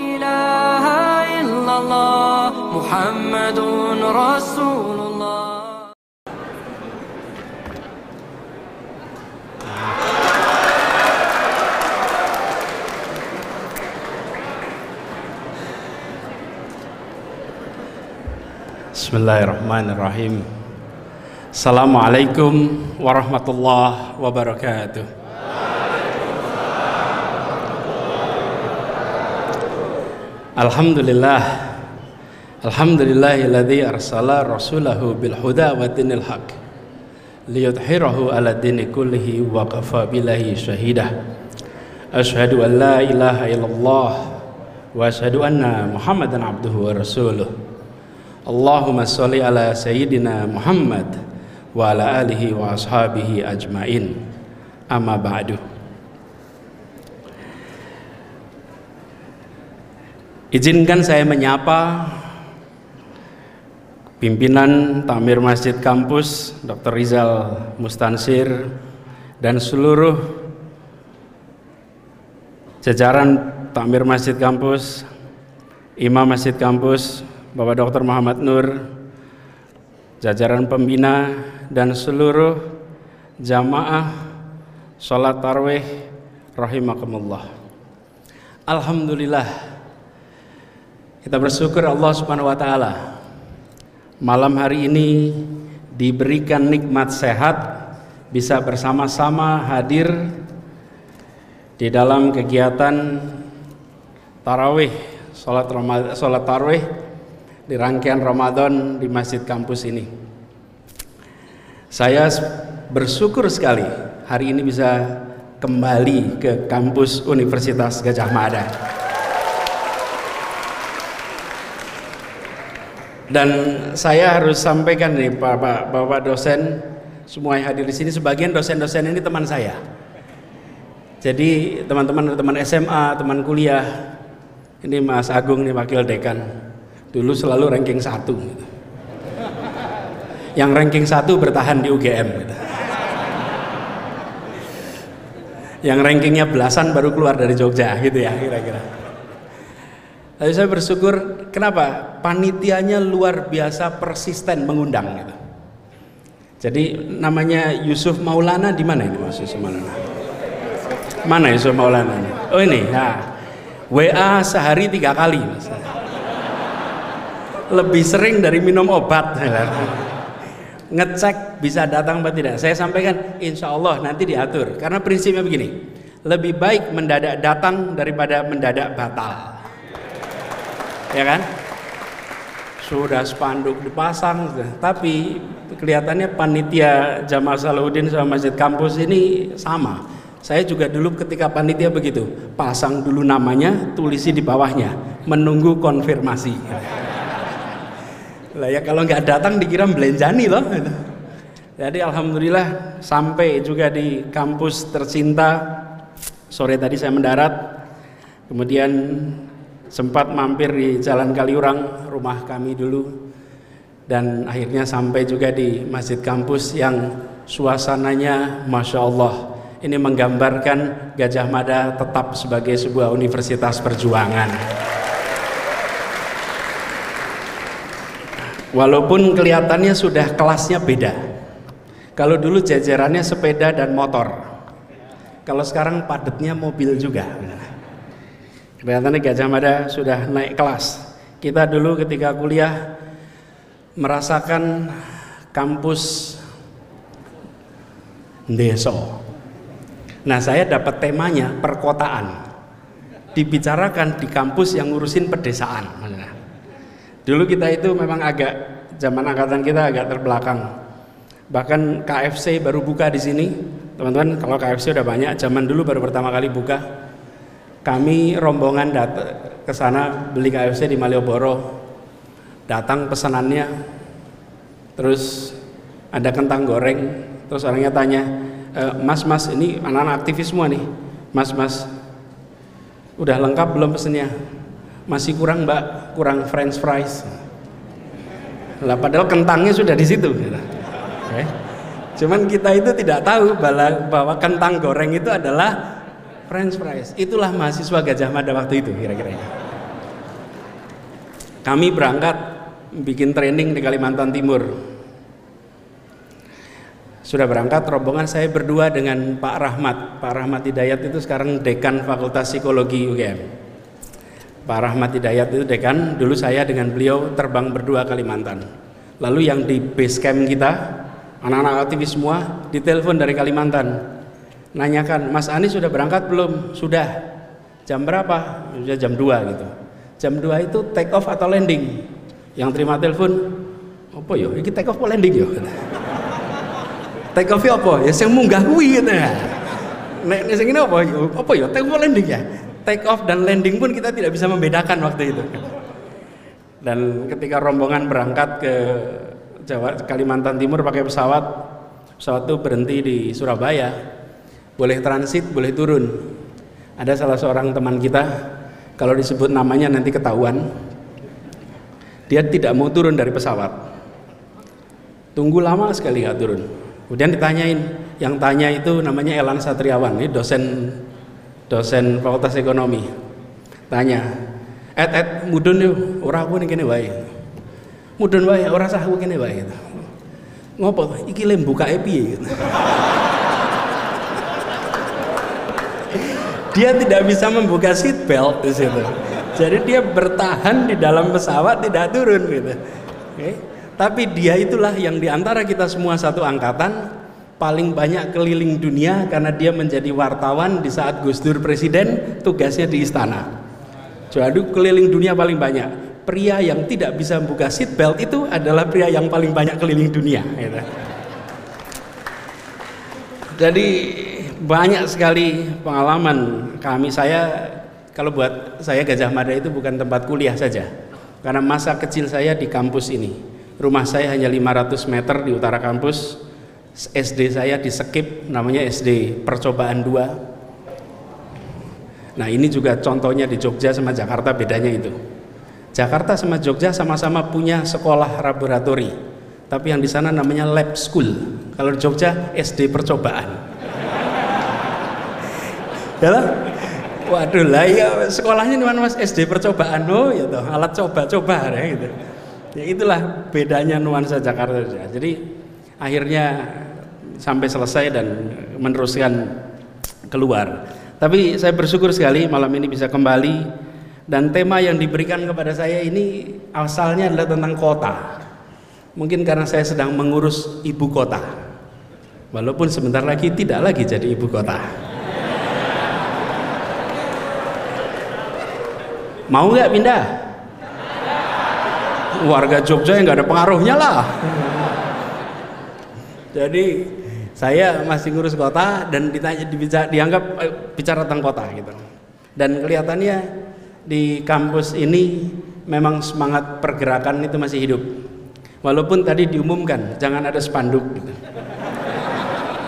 إله إلا الله محمد رسول الله. بسم الله الرحمن الرحيم السلام عليكم ورحمة الله وبركاته Alhamdulillah. Alhamdulillahilladzi arsala rasulahu bil huda wa dinil haq liyudhhirahu ala dini kullihi wa kafa billahi syahidah Ashhadu an la ilaha illallah wa ashhadu anna Muhammadan abduhu wa rasuluh. Allahumma sholli ala sayyidina Muhammad wa ala alihi wa ashabihi ajmain. Amma ba'du Izinkan saya menyapa pimpinan Tamir Masjid Kampus Dr. Rizal Mustansir dan seluruh jajaran Tamir Masjid Kampus, Imam Masjid Kampus, Bapak Dr. Muhammad Nur, jajaran pembina dan seluruh jamaah sholat tarwih rahimakumullah. Alhamdulillah kita bersyukur Allah Subhanahu wa taala. Malam hari ini diberikan nikmat sehat bisa bersama-sama hadir di dalam kegiatan tarawih salat salat tarawih di rangkaian Ramadan di Masjid Kampus ini. Saya bersyukur sekali hari ini bisa kembali ke kampus Universitas Gajah Mada. Dan saya harus sampaikan nih Bapak, Bapak dosen semua yang hadir di sini sebagian dosen-dosen ini teman saya. Jadi teman-teman teman SMA, teman kuliah. Ini Mas Agung nih wakil dekan. Dulu selalu ranking satu. Yang ranking satu bertahan di UGM. Yang rankingnya belasan baru keluar dari Jogja gitu ya kira-kira. Tapi saya bersyukur kenapa? Panitianya luar biasa persisten mengundang gitu. Jadi namanya Yusuf Maulana di mana ini Mas Yusuf Maulana? Mana Yusuf Maulana? Oh ini, ya. WA sehari tiga kali Mas. Lebih sering dari minum obat. Ngecek bisa datang atau tidak. Saya sampaikan insya Allah nanti diatur. Karena prinsipnya begini, lebih baik mendadak datang daripada mendadak batal ya kan? Sudah spanduk dipasang tapi kelihatannya panitia Jamaah Salahuddin sama Masjid Kampus ini sama. Saya juga dulu ketika panitia begitu pasang dulu namanya tulisi di bawahnya menunggu konfirmasi. Lah ya kalau nggak datang dikira belenjani loh. Jadi alhamdulillah sampai juga di kampus tercinta. Sore tadi saya mendarat kemudian sempat mampir di Jalan Kaliurang rumah kami dulu dan akhirnya sampai juga di Masjid Kampus yang suasananya Masya Allah ini menggambarkan Gajah Mada tetap sebagai sebuah universitas perjuangan. Walaupun kelihatannya sudah kelasnya beda kalau dulu jajarannya sepeda dan motor kalau sekarang padatnya mobil juga Kelihatannya Gajah Mada sudah naik kelas. Kita dulu ketika kuliah merasakan kampus deso. Nah saya dapat temanya perkotaan. Dibicarakan di kampus yang ngurusin pedesaan. Dulu kita itu memang agak zaman angkatan kita agak terbelakang. Bahkan KFC baru buka di sini. Teman-teman kalau KFC udah banyak, zaman dulu baru pertama kali buka kami rombongan datang ke sana beli KFC di Malioboro. Datang pesanannya. Terus ada kentang goreng. Terus orangnya tanya e, mas mas ini anak-anak aktivis semua nih. Mas mas udah lengkap belum pesennya? Masih kurang mbak. Kurang french fries. Lah padahal kentangnya sudah di situ. Cuman kita itu tidak tahu bahwa kentang goreng itu adalah French fries. Itulah mahasiswa Gajah Mada waktu itu kira-kira. kami berangkat bikin training di Kalimantan Timur. Sudah berangkat rombongan saya berdua dengan Pak Rahmat. Pak Rahmat Hidayat itu sekarang dekan Fakultas Psikologi UGM. Pak Rahmat Hidayat itu dekan, dulu saya dengan beliau terbang berdua Kalimantan. Lalu yang di base camp kita, anak-anak aktivis semua ditelepon dari Kalimantan. Nanyakan, Mas Anies sudah berangkat belum? Sudah. Jam berapa? Sudah jam 2 gitu. Jam 2 itu take off atau landing? Yang terima telepon, apa yo? Ini take off atau landing yo? take off apa? Ya saya munggah kuwi gitu ya. Nek nek ini apa? Apa ya? Take off landing ya? Take off dan landing pun kita tidak bisa membedakan waktu itu. Dan ketika rombongan berangkat ke Jawa Kalimantan Timur pakai pesawat, pesawat itu berhenti di Surabaya. Boleh transit, boleh turun. Ada salah seorang teman kita, kalau disebut namanya nanti ketahuan. Dia tidak mau turun dari pesawat. Tunggu lama sekali nggak turun. Kemudian ditanyain, yang tanya itu namanya Elan Satriawan, ini dosen dosen Fakultas Ekonomi. Tanya, et et mudun yo ora aku ning kene wae mudun wae ora sah aku kene wae gitu. ngopo iki lem bukake piye gitu. Dia tidak bisa membuka seat belt di situ jadi dia bertahan di dalam pesawat tidak turun gitu okay. tapi dia itulah yang di antara kita semua satu angkatan paling banyak keliling dunia karena dia menjadi wartawan di saat Gus Dur presiden tugasnya di istana jadi keliling dunia paling banyak. Pria yang tidak bisa membuka seat belt itu adalah pria yang paling banyak keliling dunia. Gitu. Jadi banyak sekali pengalaman kami saya kalau buat saya Gajah Mada itu bukan tempat kuliah saja karena masa kecil saya di kampus ini rumah saya hanya 500 meter di utara kampus SD saya di Sekip namanya SD Percobaan 2 Nah ini juga contohnya di Jogja sama Jakarta bedanya itu. Jakarta sama Jogja sama-sama punya sekolah laboratori, tapi yang di sana namanya lab school. Kalau di Jogja SD percobaan. Ya Waduh lah ya sekolahnya mana mas SD percobaan oh ya toh alat coba-coba ya gitu. Ya itulah bedanya nuansa Jakarta. Jadi akhirnya sampai selesai dan meneruskan keluar. Tapi saya bersyukur sekali malam ini bisa kembali dan tema yang diberikan kepada saya ini asalnya adalah tentang kota. Mungkin karena saya sedang mengurus ibu kota. Walaupun sebentar lagi tidak lagi jadi ibu kota. Mau nggak pindah? Warga Jogja yang nggak ada pengaruhnya lah. Jadi saya masih ngurus kota dan ditanya dibicara, dianggap eh, bicara tentang kota gitu dan kelihatannya di kampus ini memang semangat pergerakan itu masih hidup walaupun tadi diumumkan jangan ada spanduk gitu.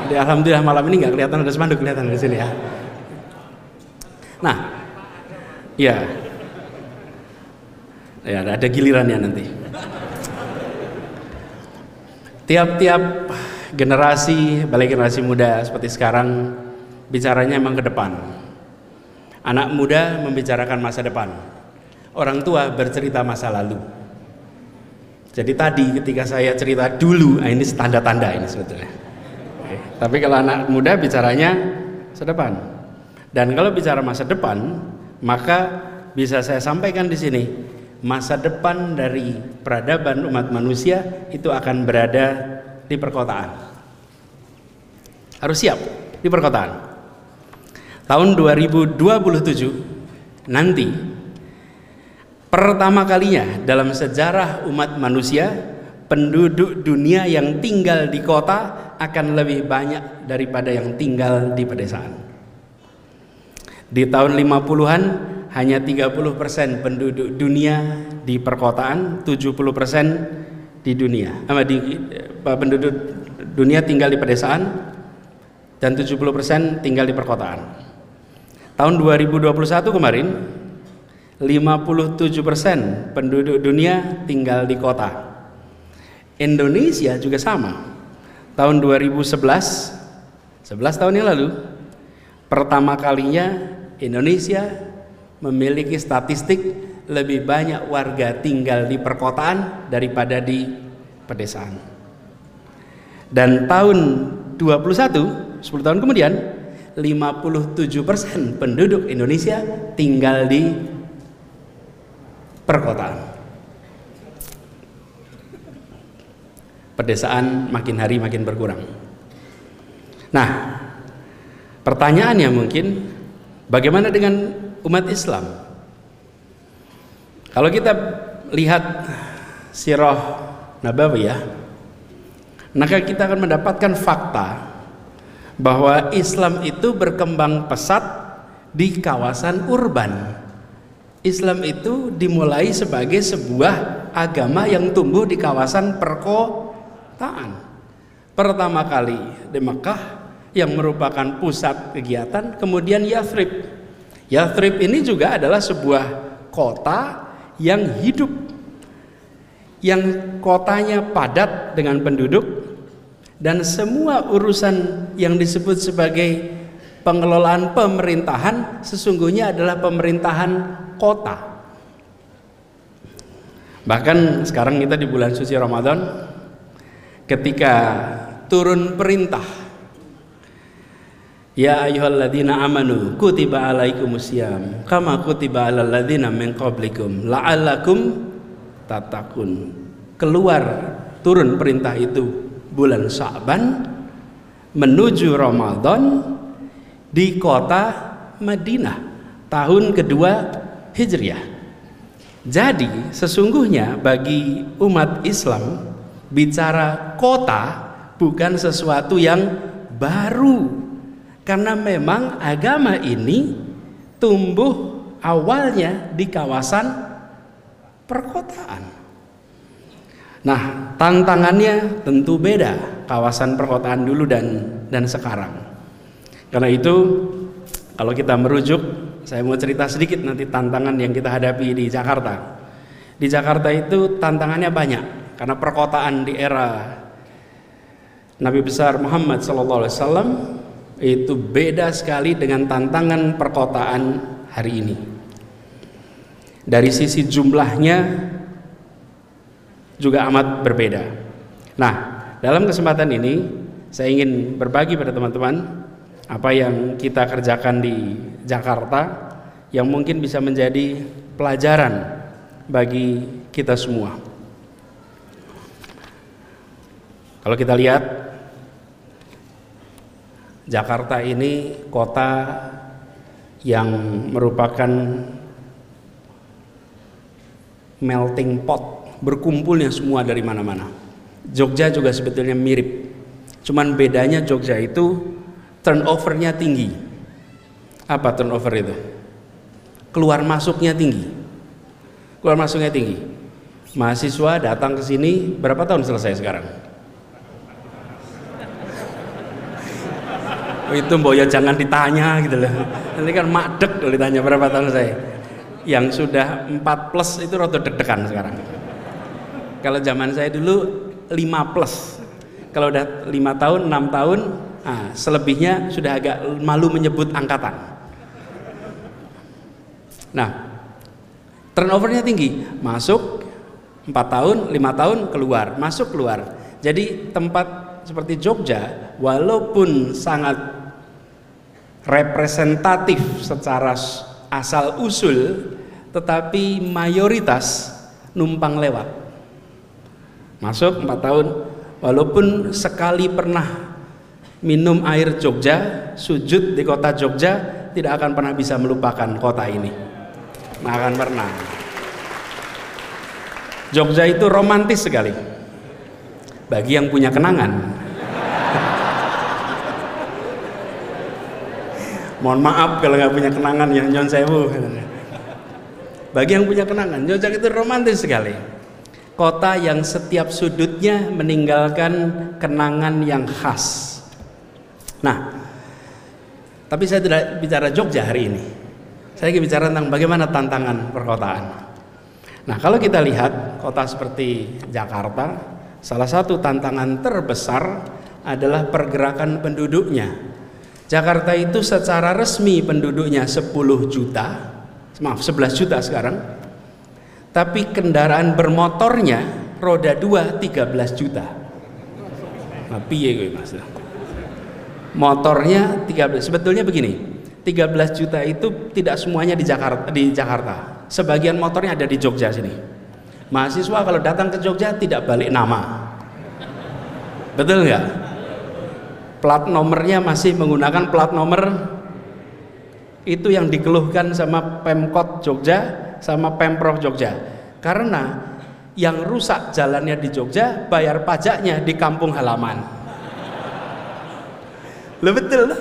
Jadi, alhamdulillah malam ini nggak kelihatan ada spanduk kelihatan di sini ya nah ya ya ada gilirannya nanti. Tiap-tiap generasi balik generasi muda seperti sekarang bicaranya emang ke depan. Anak muda membicarakan masa depan. Orang tua bercerita masa lalu. Jadi tadi ketika saya cerita dulu nah ini tanda-tanda ini sebetulnya. Tapi kalau anak muda bicaranya masa depan. Dan kalau bicara masa depan maka bisa saya sampaikan di sini masa depan dari peradaban umat manusia itu akan berada di perkotaan. Harus siap di perkotaan. Tahun 2027 nanti pertama kalinya dalam sejarah umat manusia penduduk dunia yang tinggal di kota akan lebih banyak daripada yang tinggal di pedesaan. Di tahun 50-an hanya 30% penduduk dunia di perkotaan, 70% di dunia, sama di penduduk dunia tinggal di pedesaan dan 70% tinggal di perkotaan. Tahun 2021 kemarin 57% penduduk dunia tinggal di kota. Indonesia juga sama. Tahun 2011 11 tahun yang lalu pertama kalinya Indonesia memiliki statistik lebih banyak warga tinggal di perkotaan daripada di pedesaan. Dan tahun 21, 10 tahun kemudian, 57% penduduk Indonesia tinggal di perkotaan. Pedesaan makin hari makin berkurang. Nah, pertanyaannya mungkin bagaimana dengan umat Islam? Kalau kita lihat sirah Nabawiyah, maka kita akan mendapatkan fakta bahwa Islam itu berkembang pesat di kawasan urban. Islam itu dimulai sebagai sebuah agama yang tumbuh di kawasan perkotaan. Pertama kali di Mekah yang merupakan pusat kegiatan, kemudian Yathrib. Yathrib ini juga adalah sebuah kota yang hidup yang kotanya padat dengan penduduk dan semua urusan yang disebut sebagai pengelolaan pemerintahan sesungguhnya adalah pemerintahan kota. Bahkan sekarang kita di bulan suci Ramadan ketika turun perintah Ya ayyuhalladzina amanu kutiba alaikumusiyam kama kutiba alal ladzina min qablikum la'allakum tatakun. Keluar turun perintah itu bulan Sa'ban menuju Ramadan di kota Madinah tahun kedua Hijriah. Jadi sesungguhnya bagi umat Islam bicara kota bukan sesuatu yang baru karena memang agama ini tumbuh awalnya di kawasan perkotaan. Nah, tantangannya tentu beda kawasan perkotaan dulu dan dan sekarang. Karena itu kalau kita merujuk, saya mau cerita sedikit nanti tantangan yang kita hadapi di Jakarta. Di Jakarta itu tantangannya banyak karena perkotaan di era Nabi besar Muhammad SAW itu beda sekali dengan tantangan perkotaan hari ini. Dari sisi jumlahnya juga amat berbeda. Nah, dalam kesempatan ini saya ingin berbagi pada teman-teman apa yang kita kerjakan di Jakarta yang mungkin bisa menjadi pelajaran bagi kita semua. Kalau kita lihat Jakarta ini kota yang merupakan melting pot, berkumpulnya semua dari mana-mana. Jogja juga sebetulnya mirip. Cuman bedanya Jogja itu turnovernya tinggi. Apa turnover itu? Keluar masuknya tinggi. Keluar masuknya tinggi. Mahasiswa datang ke sini berapa tahun selesai sekarang? Itu mbok ya jangan ditanya gitu loh. Nanti kan makdek kalau ditanya berapa tahun saya. Yang sudah 4 plus itu rada deg-degan sekarang. Kalau zaman saya dulu 5 plus. Kalau udah 5 tahun 6 tahun nah, selebihnya sudah agak malu menyebut angkatan. Nah turnovernya tinggi. Masuk 4 tahun 5 tahun keluar. Masuk keluar. Jadi tempat seperti Jogja walaupun sangat representatif secara asal usul tetapi mayoritas numpang lewat. Masuk 4 tahun. Walaupun sekali pernah minum air Jogja sujud di kota Jogja tidak akan pernah bisa melupakan kota ini. Nggak akan pernah. Jogja itu romantis sekali. Bagi yang punya kenangan mohon maaf kalau nggak punya kenangan yang nyon sewu. Bagi yang punya kenangan Jogja itu romantis sekali. Kota yang setiap sudutnya meninggalkan kenangan yang khas. Nah tapi saya tidak bicara Jogja hari ini. Saya ingin bicara tentang bagaimana tantangan perkotaan. Nah kalau kita lihat kota seperti Jakarta salah satu tantangan terbesar adalah pergerakan penduduknya Jakarta itu secara resmi penduduknya 10 juta, maaf 11 juta sekarang. Tapi kendaraan bermotornya roda 2 13 juta. Nah, piye gue Mas? Motornya 13 sebetulnya begini. 13 juta itu tidak semuanya di Jakarta di Jakarta. Sebagian motornya ada di Jogja sini. Mahasiswa kalau datang ke Jogja tidak balik nama. Betul nggak? Plat nomornya masih menggunakan plat nomor itu yang dikeluhkan sama Pemkot Jogja sama Pemprov Jogja. Karena yang rusak jalannya di Jogja bayar pajaknya di kampung halaman. Lo betul.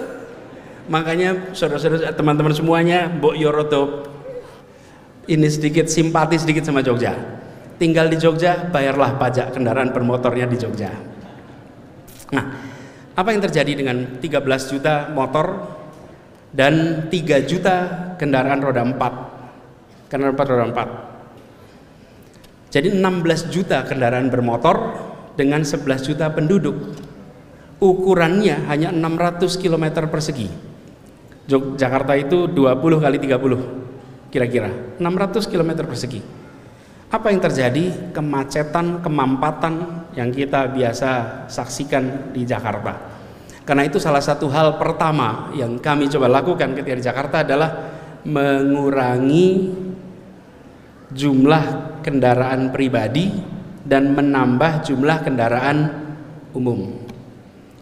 Makanya saudara-saudara teman-teman semuanya Mbok Yoroto ini sedikit simpati sedikit sama Jogja tinggal di Jogja, bayarlah pajak kendaraan bermotornya di Jogja. Nah, apa yang terjadi dengan 13 juta motor dan 3 juta kendaraan roda 4? Kendaraan roda 4. Jadi 16 juta kendaraan bermotor dengan 11 juta penduduk. Ukurannya hanya 600 km persegi. Jakarta itu 20 kali 30 kira-kira 600 km persegi apa yang terjadi? Kemacetan, kemampatan yang kita biasa saksikan di Jakarta. Karena itu salah satu hal pertama yang kami coba lakukan ketika di Jakarta adalah mengurangi jumlah kendaraan pribadi dan menambah jumlah kendaraan umum.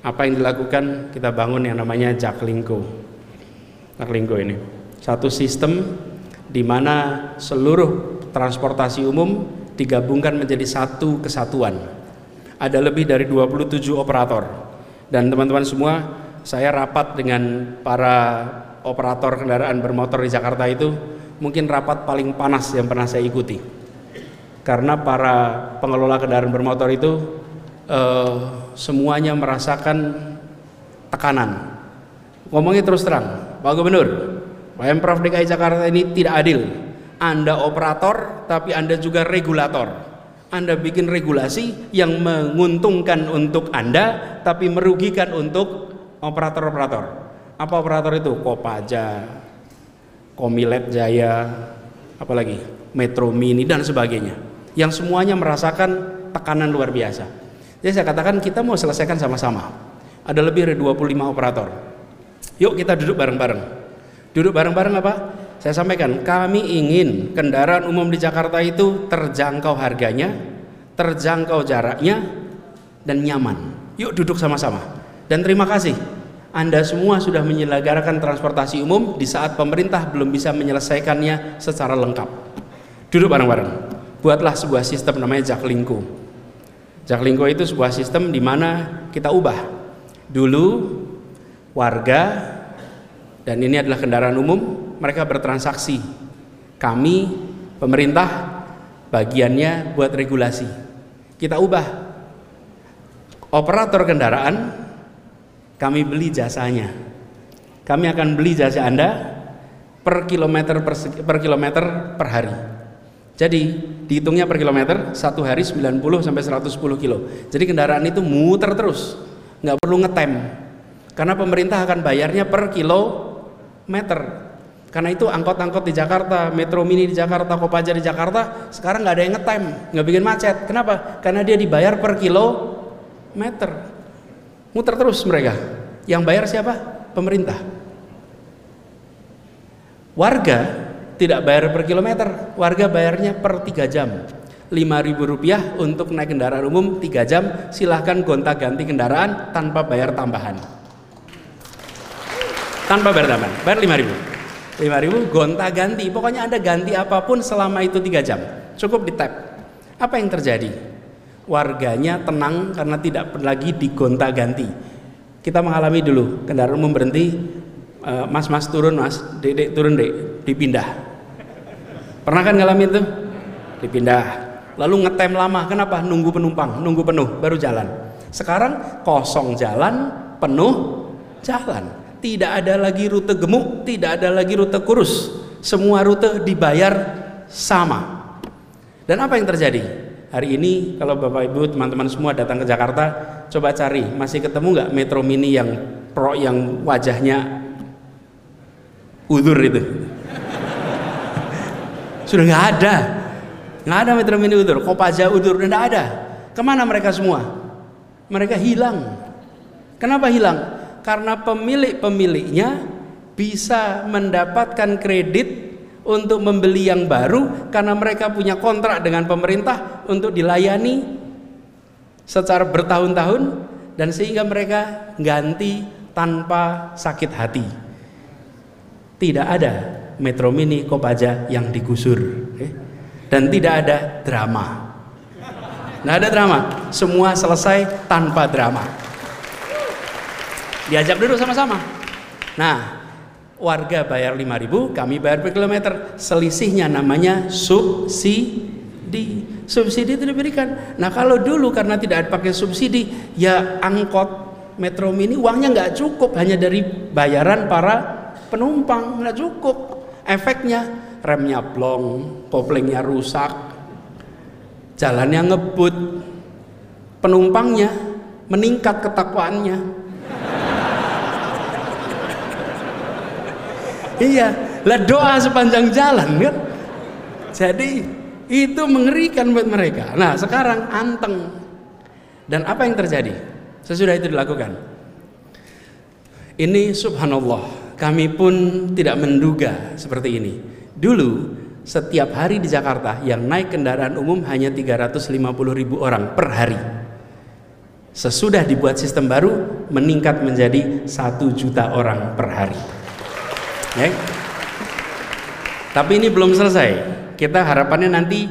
Apa yang dilakukan? Kita bangun yang namanya Jaklingko. Jaklingko ini satu sistem di mana seluruh transportasi umum digabungkan menjadi satu kesatuan. Ada lebih dari 27 operator. Dan teman-teman semua, saya rapat dengan para operator kendaraan bermotor di Jakarta itu mungkin rapat paling panas yang pernah saya ikuti. Karena para pengelola kendaraan bermotor itu eh, semuanya merasakan tekanan. Ngomongnya terus terang, Pak Gubernur, Pemprov DKI Jakarta ini tidak adil anda operator, tapi Anda juga regulator. Anda bikin regulasi yang menguntungkan untuk Anda, tapi merugikan untuk operator-operator. Apa operator itu? Kopaja, Komilet Jaya, apalagi Metro Mini dan sebagainya. Yang semuanya merasakan tekanan luar biasa. Jadi saya katakan kita mau selesaikan sama-sama. Ada lebih dari 25 operator. Yuk kita duduk bareng-bareng. Duduk bareng-bareng apa? Saya sampaikan, kami ingin kendaraan umum di Jakarta itu terjangkau harganya, terjangkau jaraknya, dan nyaman. Yuk duduk sama-sama. Dan terima kasih, Anda semua sudah menyelenggarakan transportasi umum di saat pemerintah belum bisa menyelesaikannya secara lengkap. Duduk bareng-bareng. Buatlah sebuah sistem namanya Jaklingko. Jaklingko itu sebuah sistem di mana kita ubah. Dulu warga dan ini adalah kendaraan umum mereka bertransaksi. Kami pemerintah bagiannya buat regulasi. Kita ubah operator kendaraan kami beli jasanya. Kami akan beli jasa Anda per kilometer per, per kilometer per hari. Jadi dihitungnya per kilometer satu hari 90 sampai 110 kilo. Jadi kendaraan itu muter terus, nggak perlu ngetem. Karena pemerintah akan bayarnya per kilometer. Karena itu angkot-angkot di Jakarta, Metro Mini di Jakarta, Kopaja di Jakarta, sekarang nggak ada yang ngetem, nggak bikin macet. Kenapa? Karena dia dibayar per kilometer. Muter terus mereka. Yang bayar siapa? Pemerintah. Warga tidak bayar per kilometer, warga bayarnya per 3 jam. ribu rupiah untuk naik kendaraan umum 3 jam, silahkan gonta ganti kendaraan tanpa bayar tambahan. Tanpa bayar tambahan, bayar 5 ribu. 5000 gonta ganti. Pokoknya anda ganti apa pun selama itu tiga jam. Cukup di tap. Apa yang terjadi? Warganya tenang karena tidak lagi digonta ganti. Kita mengalami dulu kendaraan umum berhenti e, mas mas turun mas dek dek turun dek dipindah. Pernah kan ngalamin itu? Dipindah. Lalu ngetem lama kenapa? Nunggu penumpang nunggu penuh baru jalan. Sekarang kosong jalan penuh jalan tidak ada lagi rute gemuk, tidak ada lagi rute kurus. Semua rute dibayar sama. Dan apa yang terjadi? Hari ini kalau Bapak Ibu teman-teman semua datang ke Jakarta, coba cari masih ketemu nggak Metro Mini yang pro yang wajahnya udur itu? Sudah nggak ada, Nggak ada Metro Mini Udur, Kopaja Udur, nggak ada. Ke mana mereka semua? Mereka hilang. Kenapa hilang? Karena pemilik-pemiliknya bisa mendapatkan kredit untuk membeli yang baru karena mereka punya kontrak dengan pemerintah untuk dilayani secara bertahun-tahun dan sehingga mereka ganti tanpa sakit hati. Tidak ada Metro Mini Kopaja yang digusur eh? dan tidak ada drama. Tidak ada drama, semua selesai tanpa drama. Diajak duduk sama-sama. Nah, warga bayar 5000 kami bayar per kilometer. Selisihnya namanya subsidi. Subsidi itu diberikan. Nah kalau dulu karena tidak pakai subsidi ya angkot metro mini uangnya nggak cukup. Hanya dari bayaran para penumpang nggak cukup. Efeknya remnya blong koplingnya rusak jalannya ngebut. Penumpangnya meningkat ketakwaannya Iya, lah doa sepanjang jalan kan. Jadi itu mengerikan buat mereka. Nah sekarang anteng. Dan apa yang terjadi? Sesudah itu dilakukan. Ini subhanallah, kami pun tidak menduga seperti ini. Dulu setiap hari di Jakarta yang naik kendaraan umum hanya 350 ribu orang per hari. Sesudah dibuat sistem baru meningkat menjadi satu juta orang per hari. Ya. Tapi ini belum selesai. Kita harapannya nanti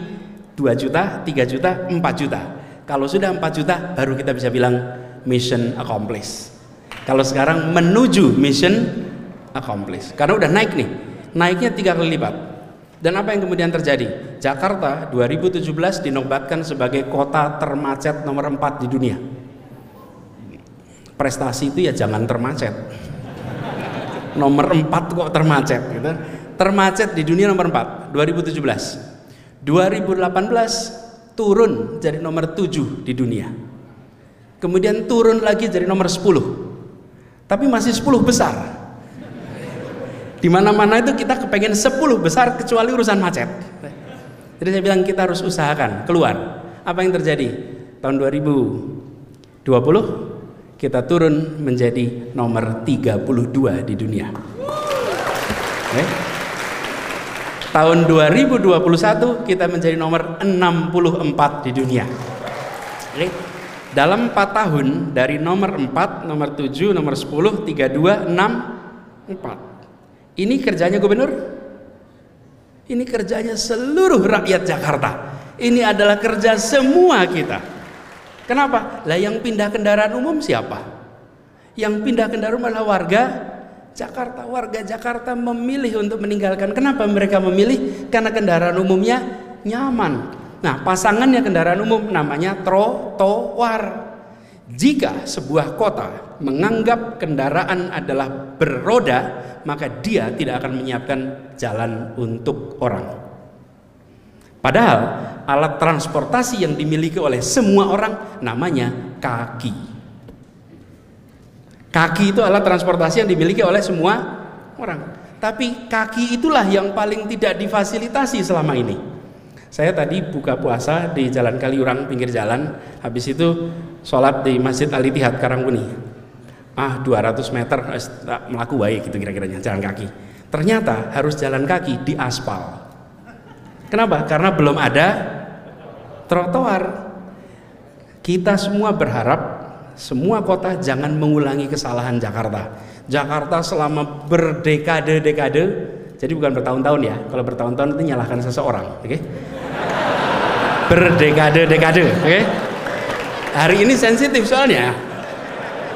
2 juta, 3 juta, 4 juta. Kalau sudah 4 juta baru kita bisa bilang mission accomplished. Kalau sekarang menuju mission accomplished. Karena udah naik nih. Naiknya tiga kali lipat. Dan apa yang kemudian terjadi? Jakarta 2017 dinobatkan sebagai kota termacet nomor 4 di dunia. Prestasi itu ya jangan termacet nomor 4 kok termacet gitu. Termacet di dunia nomor 4 2017. 2018 turun jadi nomor 7 di dunia. Kemudian turun lagi jadi nomor 10. Tapi masih 10 besar. Di mana-mana itu kita kepengen 10 besar kecuali urusan macet. Jadi saya bilang kita harus usahakan keluar. Apa yang terjadi? Tahun 2020 kita turun menjadi nomor 32 di dunia. Okay. Tahun 2021 kita menjadi nomor 64 di dunia. Okay. Dalam 4 tahun dari nomor 4, nomor 7, nomor 10, 32, 6, 4. Ini kerjanya gubernur? Ini kerjanya seluruh rakyat Jakarta. Ini adalah kerja semua kita. Kenapa? Lah yang pindah kendaraan umum siapa? Yang pindah kendaraan umum adalah warga Jakarta. Warga Jakarta memilih untuk meninggalkan. Kenapa mereka memilih? Karena kendaraan umumnya nyaman. Nah, pasangannya kendaraan umum namanya trotoar. Jika sebuah kota menganggap kendaraan adalah beroda, maka dia tidak akan menyiapkan jalan untuk orang. Padahal alat transportasi yang dimiliki oleh semua orang namanya kaki. Kaki itu alat transportasi yang dimiliki oleh semua orang. Tapi kaki itulah yang paling tidak difasilitasi selama ini. Saya tadi buka puasa di Jalan Kaliurang pinggir jalan, habis itu sholat di Masjid Al Ittihad Karangkuni. Ah 200 meter melaku baik gitu kira-kiranya jalan kaki. Ternyata harus jalan kaki di aspal Kenapa? Karena belum ada trotoar. Kita semua berharap semua kota jangan mengulangi kesalahan Jakarta. Jakarta selama berdekade-dekade, jadi bukan bertahun-tahun ya. Kalau bertahun-tahun itu nyalahkan seseorang, oke? Okay? Berdekade-dekade, oke? Okay? Hari ini sensitif soalnya.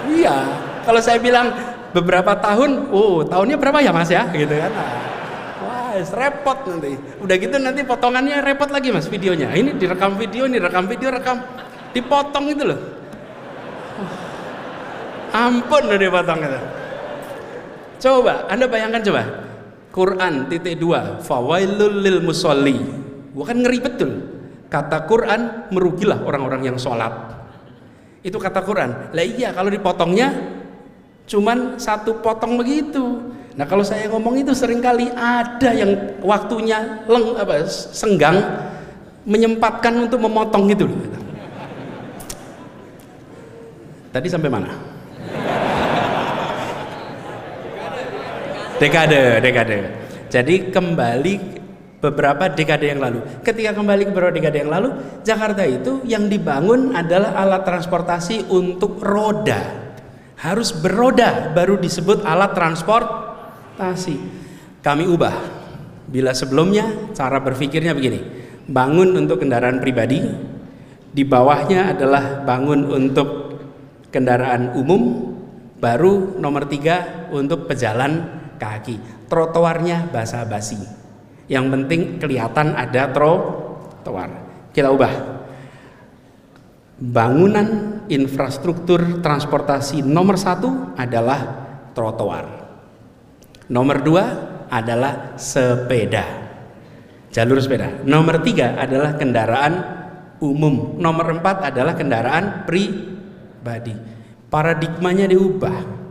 Iya, kalau saya bilang beberapa tahun, oh tahunnya berapa ya mas ya, gitu kan? Repot nanti. Udah gitu nanti potongannya repot lagi mas videonya. Ini direkam video, ini rekam video, rekam dipotong itu loh. Ampun udah dipotong itu. Coba, anda bayangkan coba. Quran titik dua, fawailul lil musolli. Bukan ngeri betul. Kata Quran merugilah orang-orang yang sholat. Itu kata Quran. Lah iya kalau dipotongnya cuman satu potong begitu Nah kalau saya ngomong itu sering kali ada yang waktunya leng apa senggang menyempatkan untuk memotong itu. Tadi sampai mana? Dekade, dekade. Jadi kembali beberapa dekade yang lalu. Ketika kembali ke beberapa dekade yang lalu, Jakarta itu yang dibangun adalah alat transportasi untuk roda. Harus beroda baru disebut alat transportasi. Kami ubah. Bila sebelumnya cara berpikirnya begini, bangun untuk kendaraan pribadi, di bawahnya adalah bangun untuk kendaraan umum, baru nomor tiga untuk pejalan kaki. Trotoarnya basa-basi. Yang penting kelihatan ada trotoar. Kita ubah. Bangunan infrastruktur transportasi nomor satu adalah trotoar. Nomor dua adalah sepeda. Jalur sepeda. Nomor tiga adalah kendaraan umum. Nomor empat adalah kendaraan pribadi. Paradigmanya diubah.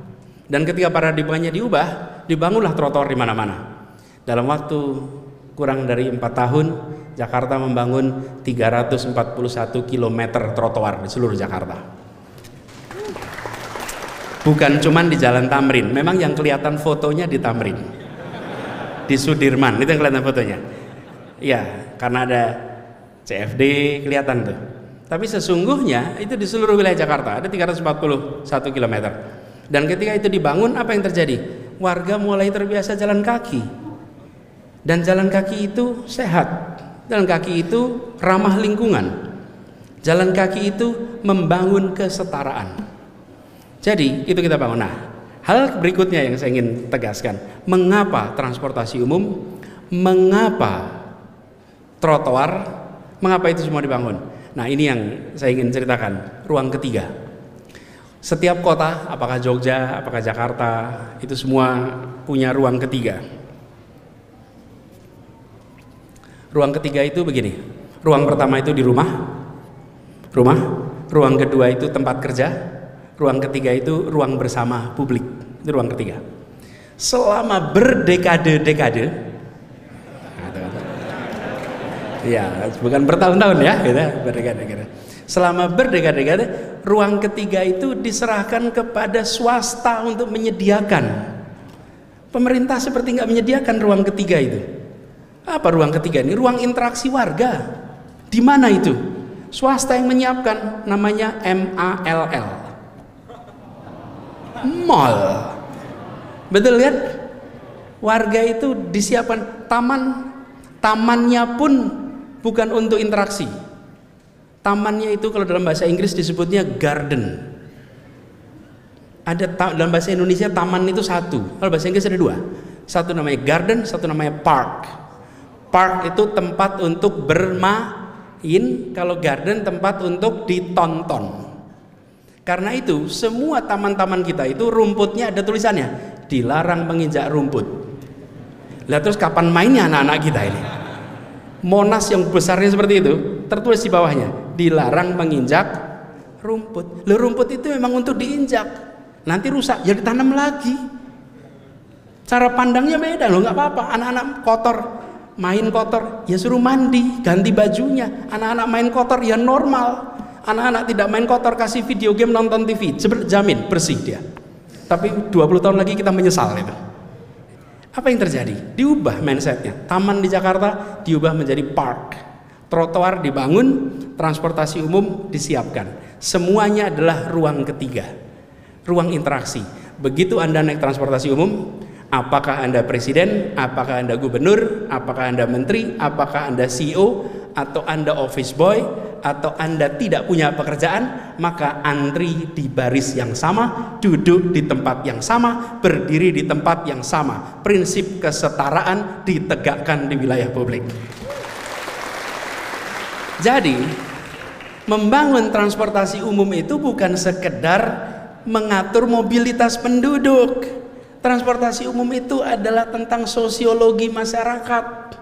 Dan ketika paradigmanya diubah, dibangunlah trotoar di mana-mana. Dalam waktu kurang dari empat tahun Jakarta membangun 341 km trotoar di seluruh Jakarta bukan cuman di Jalan Tamrin. Memang yang kelihatan fotonya di Tamrin. Di Sudirman. Itu yang kelihatan fotonya. Ya karena ada CFD kelihatan tuh. Tapi sesungguhnya itu di seluruh wilayah Jakarta ada 341 km dan ketika itu dibangun apa yang terjadi? Warga mulai terbiasa jalan kaki. Dan jalan kaki itu sehat. Jalan kaki itu ramah lingkungan. Jalan kaki itu membangun kesetaraan. Jadi itu kita bangun. Nah, hal berikutnya yang saya ingin tegaskan, mengapa transportasi umum, mengapa trotoar, mengapa itu semua dibangun? Nah, ini yang saya ingin ceritakan, ruang ketiga. Setiap kota, apakah Jogja, apakah Jakarta, itu semua punya ruang ketiga. Ruang ketiga itu begini. Ruang pertama itu di rumah. Rumah. Ruang kedua itu tempat kerja. Ruang ketiga itu ruang bersama publik. Itu ruang ketiga. Selama berdekade-dekade Ya, bukan bertahun-tahun ya, gitu, berdekade-dekade. Selama berdekade-dekade, ruang ketiga itu diserahkan kepada swasta untuk menyediakan. Pemerintah seperti nggak menyediakan ruang ketiga itu. Apa ruang ketiga ini? Ruang interaksi warga. Di mana itu? Swasta yang menyiapkan namanya MALL. Mall. Betul kan? Warga itu disiapkan taman tamannya pun bukan untuk interaksi. Tamannya itu kalau dalam bahasa Inggris disebutnya garden. Ada dalam bahasa Indonesia taman itu satu. Kalau bahasa Inggris ada dua. Satu namanya garden, satu namanya park. Park itu tempat untuk bermain, kalau garden tempat untuk ditonton. Karena itu semua taman-taman kita itu rumputnya ada tulisannya dilarang menginjak rumput. Lihat terus kapan mainnya anak-anak kita ini? Monas yang besarnya seperti itu tertulis di bawahnya dilarang menginjak rumput. Lo rumput itu memang untuk diinjak. Nanti rusak ya ditanam lagi. Cara pandangnya beda loh nggak apa-apa. Anak-anak kotor main kotor ya suruh mandi ganti bajunya anak-anak main kotor ya normal anak-anak tidak main kotor kasih video game nonton TV jamin bersih dia. Tapi 20 tahun lagi kita menyesal itu. Apa yang terjadi? Diubah mindsetnya. Taman di Jakarta diubah menjadi park. Trotoar dibangun transportasi umum disiapkan. Semuanya adalah ruang ketiga. Ruang interaksi. Begitu anda naik transportasi umum Apakah Anda presiden, apakah Anda gubernur, apakah Anda menteri, apakah Anda CEO, atau Anda office boy, atau Anda tidak punya pekerjaan, maka antri di baris yang sama, duduk di tempat yang sama, berdiri di tempat yang sama. Prinsip kesetaraan ditegakkan di wilayah publik. Jadi, membangun transportasi umum itu bukan sekedar mengatur mobilitas penduduk Transportasi umum itu adalah tentang sosiologi masyarakat.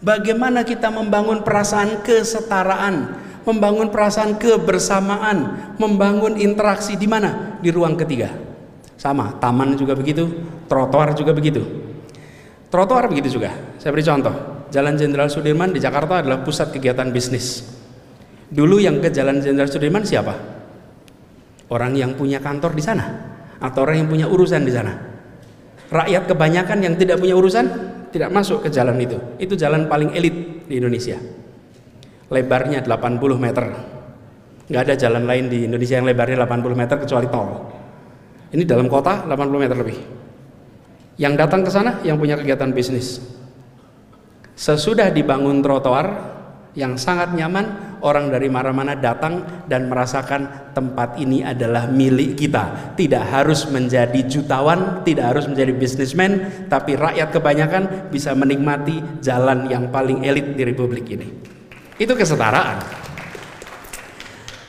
Bagaimana kita membangun perasaan kesetaraan, membangun perasaan kebersamaan, membangun interaksi di mana? Di ruang ketiga. Sama, taman juga begitu, trotoar juga begitu. Trotoar begitu juga. Saya beri contoh. Jalan Jenderal Sudirman di Jakarta adalah pusat kegiatan bisnis. Dulu yang ke Jalan Jenderal Sudirman siapa? Orang yang punya kantor di sana atau orang yang punya urusan di sana. Rakyat kebanyakan yang tidak punya urusan tidak masuk ke jalan itu. Itu jalan paling elit di Indonesia. Lebarnya 80 meter. Nggak ada jalan lain di Indonesia yang lebarnya 80 meter kecuali tol. Ini dalam kota 80 meter lebih. Yang datang ke sana yang punya kegiatan bisnis. Sesudah dibangun trotoar yang sangat nyaman, orang dari mana-mana datang dan merasakan tempat ini adalah milik kita. Tidak harus menjadi jutawan, tidak harus menjadi bisnismen, tapi rakyat kebanyakan bisa menikmati jalan yang paling elit di republik ini. Itu kesetaraan.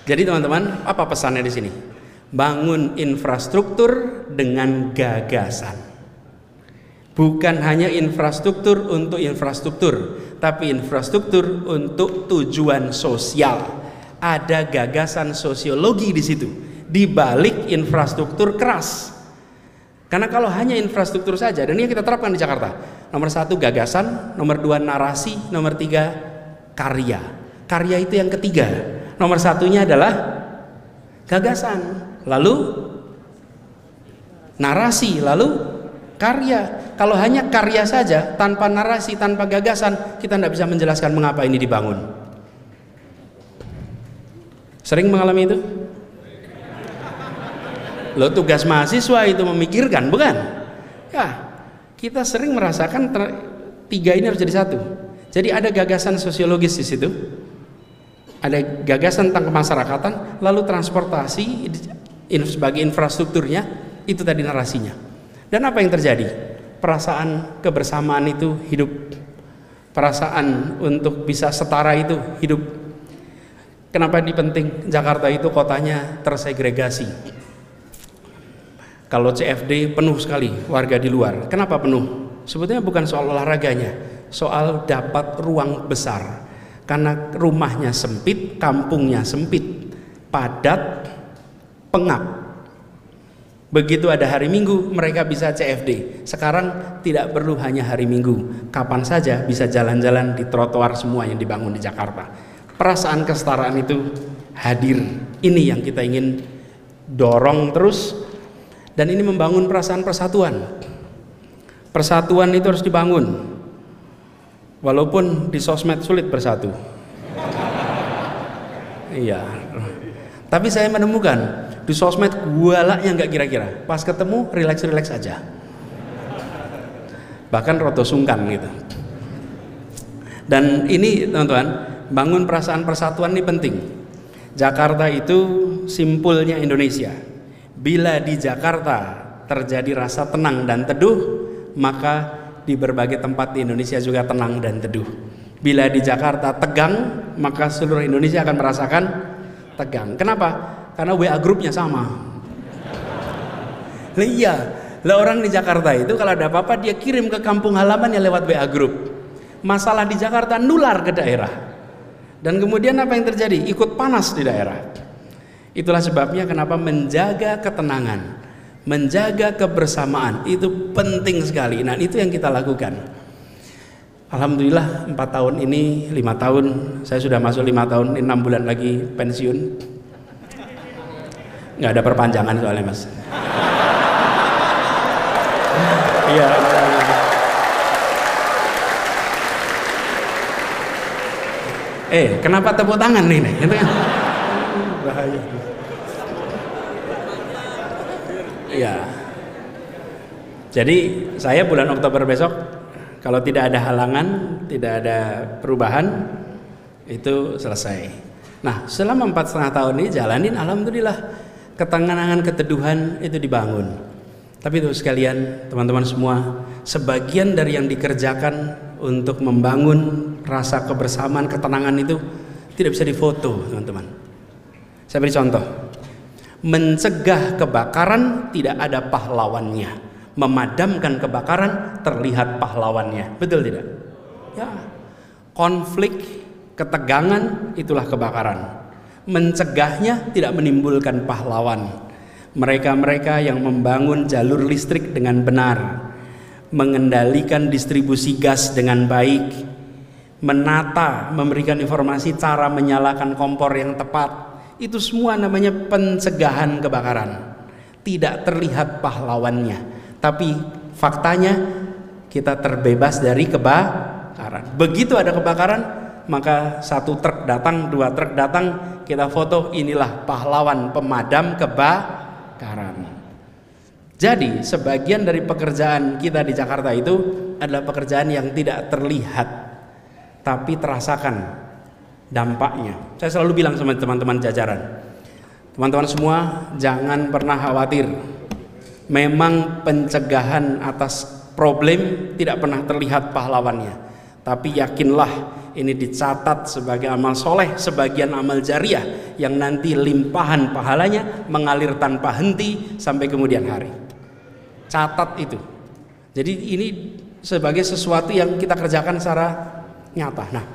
Jadi teman-teman, apa pesannya di sini? Bangun infrastruktur dengan gagasan. Bukan hanya infrastruktur untuk infrastruktur, tapi infrastruktur untuk tujuan sosial. Ada gagasan sosiologi di situ, di balik infrastruktur keras. Karena kalau hanya infrastruktur saja, dan ini kita terapkan di Jakarta. Nomor satu gagasan, nomor dua narasi, nomor tiga karya. Karya itu yang ketiga. Nomor satunya adalah gagasan, lalu narasi, lalu karya. Kalau hanya karya saja, tanpa narasi, tanpa gagasan, kita tidak bisa menjelaskan mengapa ini dibangun. Sering mengalami itu? Lo tugas mahasiswa itu memikirkan, bukan? Ya, kita sering merasakan tiga ini harus jadi satu. Jadi ada gagasan sosiologis di situ, ada gagasan tentang kemasyarakatan, lalu transportasi sebagai infrastrukturnya, itu tadi narasinya. Dan apa yang terjadi? Perasaan kebersamaan itu hidup. Perasaan untuk bisa setara itu hidup. Kenapa ini penting? Jakarta itu kotanya tersegregasi. Kalau CFD penuh sekali warga di luar. Kenapa penuh? Sebetulnya bukan soal olahraganya, soal dapat ruang besar. Karena rumahnya sempit, kampungnya sempit, padat, pengap Begitu ada hari Minggu, mereka bisa CFD. Sekarang tidak perlu hanya hari Minggu, kapan saja bisa jalan-jalan di trotoar semua yang dibangun di Jakarta. Perasaan kesetaraan itu hadir. Ini yang kita ingin dorong terus dan ini membangun perasaan persatuan. Persatuan itu harus dibangun. Walaupun di sosmed sulit bersatu. Iya. Tapi saya menemukan di sosmed gualaknya nggak kira-kira. Pas ketemu relax relax aja. Bahkan roto sungkan gitu. Dan ini teman-teman bangun perasaan persatuan ini penting. Jakarta itu simpulnya Indonesia. Bila di Jakarta terjadi rasa tenang dan teduh maka di berbagai tempat di Indonesia juga tenang dan teduh bila di Jakarta tegang maka seluruh Indonesia akan merasakan tegang kenapa karena WA grupnya sama. Lah iya, lah orang di Jakarta itu kalau ada apa-apa dia kirim ke kampung halaman yang lewat WA grup. Masalah di Jakarta nular ke daerah. Dan kemudian apa yang terjadi? Ikut panas di daerah. Itulah sebabnya kenapa menjaga ketenangan, menjaga kebersamaan itu penting sekali. Nah itu yang kita lakukan. Alhamdulillah empat tahun ini lima tahun. Saya sudah masuk lima tahun enam bulan lagi pensiun. Nggak ada perpanjangan soalnya mas. Iya eh kenapa tepuk tangan nih kan bahaya iya jadi saya bulan Oktober besok kalau tidak ada halangan tidak ada perubahan itu selesai nah selama empat setengah tahun ini jalanin alhamdulillah ketenangan keteduhan itu dibangun. Tapi itu sekalian teman-teman semua, sebagian dari yang dikerjakan untuk membangun rasa kebersamaan, ketenangan itu tidak bisa difoto, teman-teman. Saya beri contoh. Mencegah kebakaran tidak ada pahlawannya. Memadamkan kebakaran terlihat pahlawannya. Betul tidak? Ya. Konflik, ketegangan itulah kebakaran mencegahnya tidak menimbulkan pahlawan. Mereka-mereka yang membangun jalur listrik dengan benar, mengendalikan distribusi gas dengan baik, menata, memberikan informasi cara menyalakan kompor yang tepat. Itu semua namanya pencegahan kebakaran. Tidak terlihat pahlawannya, tapi faktanya kita terbebas dari kebakaran. Begitu ada kebakaran, maka satu truk datang, dua truk datang, kita foto inilah pahlawan pemadam kebakaran. Jadi sebagian dari pekerjaan kita di Jakarta itu adalah pekerjaan yang tidak terlihat tapi terasakan dampaknya. Saya selalu bilang sama teman-teman jajaran, teman-teman semua jangan pernah khawatir. Memang pencegahan atas problem tidak pernah terlihat pahlawannya, tapi yakinlah ini dicatat sebagai amal soleh, sebagian amal jariah yang nanti limpahan pahalanya mengalir tanpa henti sampai kemudian hari. Catat itu. Jadi ini sebagai sesuatu yang kita kerjakan secara nyata. Nah,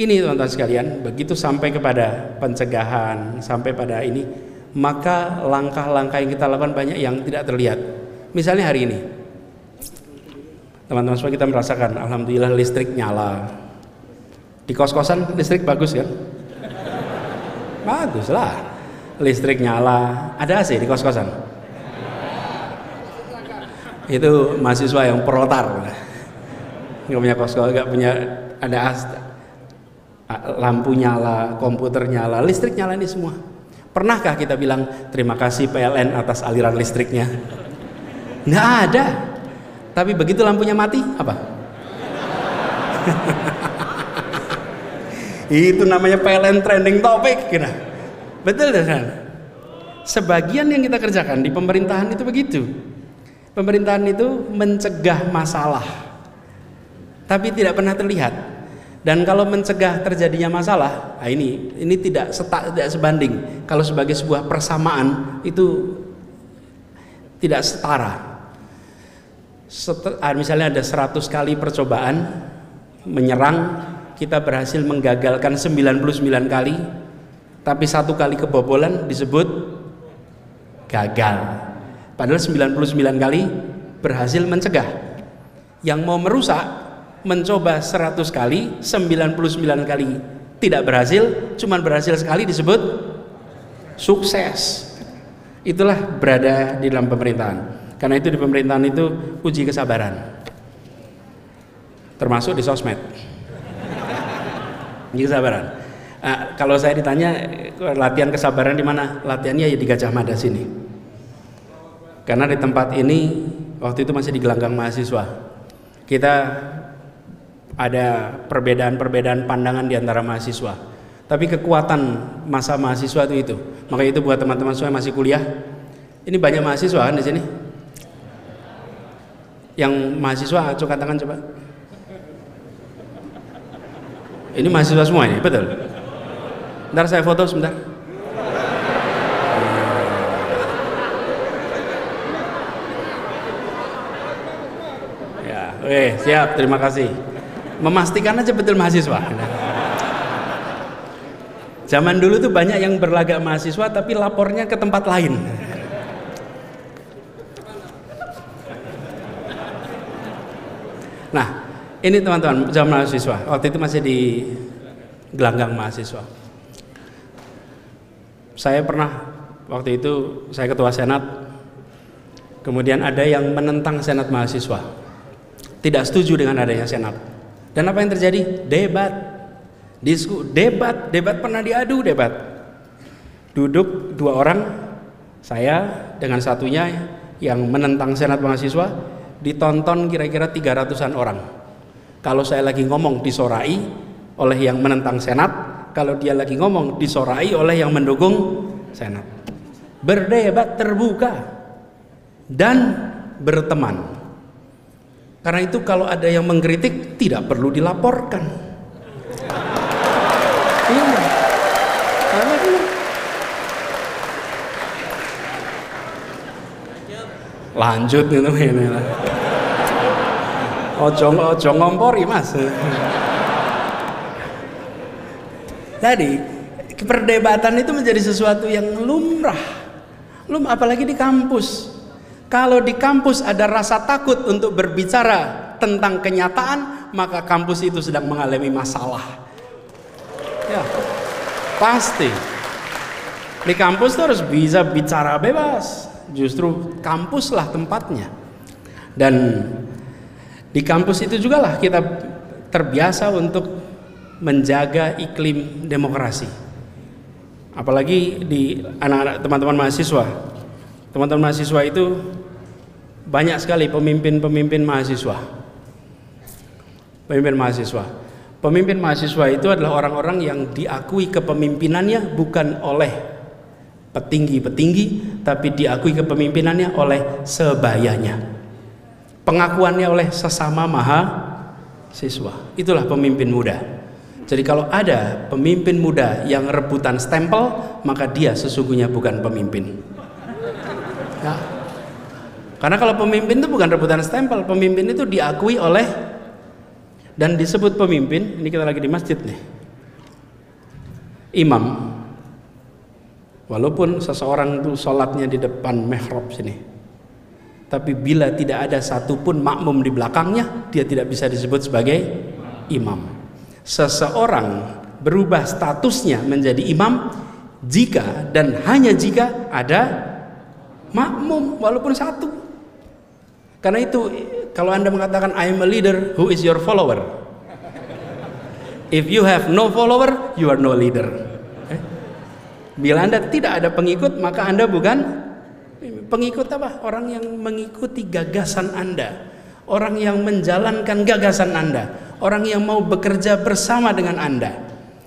ini teman-teman sekalian, begitu sampai kepada pencegahan, sampai pada ini, maka langkah-langkah yang kita lakukan banyak yang tidak terlihat. Misalnya hari ini, teman-teman semua kita merasakan, alhamdulillah listrik nyala. Di kos-kosan listrik bagus kan? Bagus lah, listrik nyala. Ada AC di kos-kosan? Itu mahasiswa yang proletar nggak punya kos nggak punya ada lampu nyala, komputer nyala, listrik nyala ini semua. Pernahkah kita bilang terima kasih PLN atas aliran listriknya? Nggak ada. Tapi begitu lampunya mati, apa? Itu namanya PLN trending topic, kira. Betul kan? Sebagian yang kita kerjakan di pemerintahan itu begitu. Pemerintahan itu mencegah masalah, tapi tidak pernah terlihat. Dan kalau mencegah terjadinya masalah, nah ini ini tidak setak tidak sebanding. Kalau sebagai sebuah persamaan itu tidak setara. Set, ah, misalnya ada 100 kali percobaan menyerang, kita berhasil menggagalkan 99 kali, tapi satu kali kebobolan disebut gagal. Padahal 99 kali berhasil mencegah. Yang mau merusak mencoba 100 kali 99 kali tidak berhasil cuman berhasil sekali disebut sukses. Itulah berada di dalam pemerintahan. Karena itu di pemerintahan itu uji kesabaran. Termasuk di sosmed. Uji kesabaran. Nah, kalau saya ditanya latihan kesabaran di mana? Latihannya ya di Gajah Mada sini. Karena di tempat ini waktu itu masih di gelanggang mahasiswa. Kita ada perbedaan-perbedaan pandangan di antara mahasiswa. Tapi kekuatan masa mahasiswa itu itu. Maka itu buat teman-teman semua yang masih kuliah, ini banyak mahasiswa kan di sini. Yang mahasiswa coba tangan coba. Ini mahasiswa semua ini, betul. Ntar saya foto sebentar. Ya, oke, siap. Terima kasih memastikan aja betul mahasiswa. Zaman dulu tuh banyak yang berlagak mahasiswa tapi lapornya ke tempat lain. Nah ini teman-teman zaman mahasiswa. Waktu itu masih di gelanggang mahasiswa. Saya pernah waktu itu saya ketua senat kemudian ada yang menentang senat mahasiswa. Tidak setuju dengan adanya senat dan apa yang terjadi? Debat. Disku, debat, debat pernah diadu, debat. Duduk dua orang, saya dengan satunya yang menentang senat mahasiswa, ditonton kira-kira 300-an orang. Kalau saya lagi ngomong disorai oleh yang menentang senat, kalau dia lagi ngomong disorai oleh yang mendukung senat. Berdebat terbuka dan berteman. Karena itu kalau ada yang mengkritik tidak perlu dilaporkan. Iya. Karena lanjut gitu ini lah. Ojo ojo ngompori mas. Jadi perdebatan itu menjadi sesuatu yang lumrah. Lum apalagi di kampus. Kalau di kampus ada rasa takut untuk berbicara tentang kenyataan, maka kampus itu sedang mengalami masalah. Ya, pasti. Di kampus tuh harus bisa bicara bebas. Justru kampuslah tempatnya. Dan di kampus itu juga lah kita terbiasa untuk menjaga iklim demokrasi. Apalagi di anak-anak teman-teman mahasiswa. Teman-teman mahasiswa itu banyak sekali pemimpin-pemimpin mahasiswa. Pemimpin mahasiswa. Pemimpin mahasiswa itu adalah orang-orang yang diakui kepemimpinannya bukan oleh petinggi-petinggi, tapi diakui kepemimpinannya oleh sebayanya. Pengakuannya oleh sesama maha siswa. Itulah pemimpin muda. Jadi kalau ada pemimpin muda yang rebutan stempel, maka dia sesungguhnya bukan pemimpin. Ya. Karena kalau pemimpin itu bukan rebutan stempel, pemimpin itu diakui oleh dan disebut pemimpin. Ini kita lagi di masjid nih. Imam Walaupun seseorang itu sholatnya di depan mihrab sini, tapi bila tidak ada satupun makmum di belakangnya, dia tidak bisa disebut sebagai imam. Seseorang berubah statusnya menjadi imam jika dan hanya jika ada makmum walaupun satu. Karena itu kalau Anda mengatakan I am a leader, who is your follower? If you have no follower, you are no leader. Bila Anda tidak ada pengikut, maka Anda bukan pengikut apa? Orang yang mengikuti gagasan Anda. Orang yang menjalankan gagasan Anda. Orang yang mau bekerja bersama dengan Anda.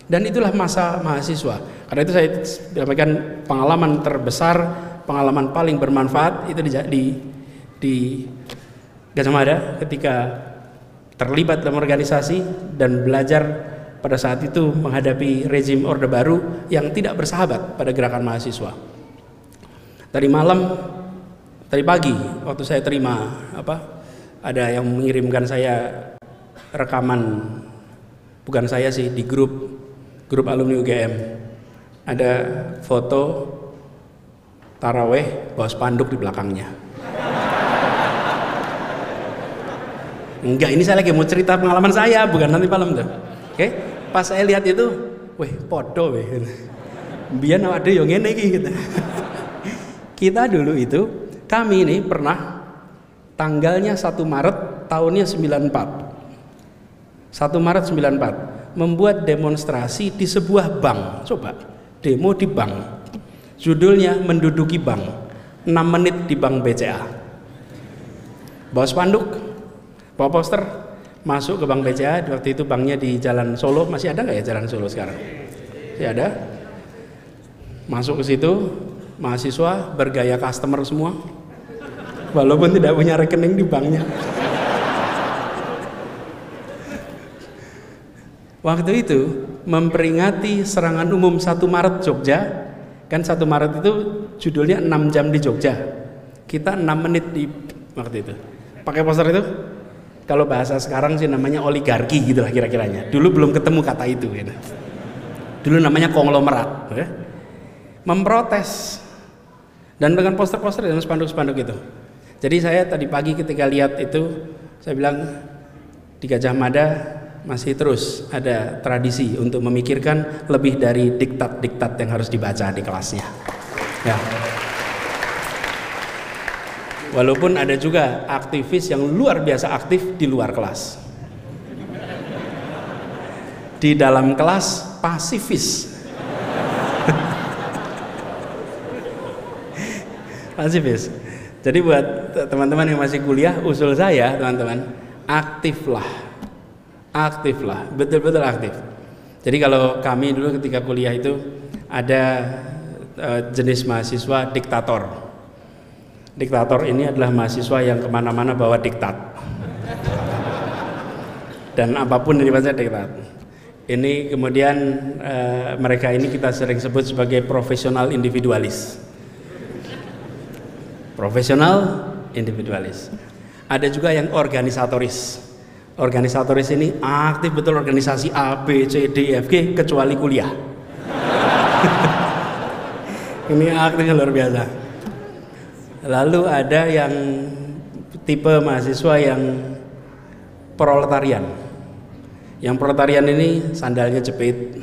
Dan itulah masa mahasiswa. Karena itu saya sampaikan pengalaman terbesar, pengalaman paling bermanfaat itu di di, di Gajah Mada ketika terlibat dalam organisasi dan belajar pada saat itu menghadapi rezim Orde Baru yang tidak bersahabat pada gerakan mahasiswa. Tadi malam, tadi pagi waktu saya terima apa ada yang mengirimkan saya rekaman bukan saya sih di grup grup alumni UGM ada foto taraweh bawa spanduk di belakangnya. Enggak, ini saya lagi mau cerita pengalaman saya, bukan nanti malam tuh. Oke? Pas saya lihat itu weh podo weh biar ada yang ini gitu kita dulu itu kami ini pernah tanggalnya 1 Maret tahunnya 94 1 Maret 94 membuat demonstrasi di sebuah bank coba demo di bank judulnya menduduki bank. 6 menit di bank BCA bawa spanduk bawa poster. Masuk ke Bank BCA waktu itu banknya di Jalan Solo. Masih ada nggak ya Jalan Solo sekarang? Masih ada. Masuk ke situ mahasiswa bergaya customer semua. Walaupun tidak punya rekening di banknya. Waktu itu memperingati serangan umum 1 Maret Jogja kan 1 Maret itu judulnya 6 jam di Jogja kita 6 menit di waktu itu pakai poster itu kalau bahasa sekarang sih namanya oligarki gitu lah kira-kiranya. Dulu belum ketemu kata itu gitu. Dulu namanya konglomerat. Ya. Memprotes. Dan dengan poster-poster dan spanduk-spanduk itu. Jadi saya tadi pagi ketika lihat itu, saya bilang di Gajah Mada masih terus ada tradisi untuk memikirkan lebih dari diktat-diktat yang harus dibaca di kelasnya. Ya. Walaupun ada juga aktivis yang luar biasa aktif di luar kelas. Di dalam kelas pasifis. pasifis. Jadi buat teman-teman yang masih kuliah, usul saya teman-teman, aktiflah. Aktiflah, betul-betul aktif. Jadi kalau kami dulu ketika kuliah itu ada uh, jenis mahasiswa diktator Diktator ini adalah mahasiswa yang ke mana-mana bawa diktat. Dan apa pun yang dibaca diktat. Ini kemudian e, mereka ini kita sering sebut sebagai profesional individualis. Profesional individualis. Ada juga yang organisatoris. Organisatoris ini aktif betul organisasi A, B, C, D, F, G kecuali kuliah. ini aktifnya luar biasa. Lalu ada yang tipe mahasiswa yang proletarian. Yang proletarian ini sandalnya jepit,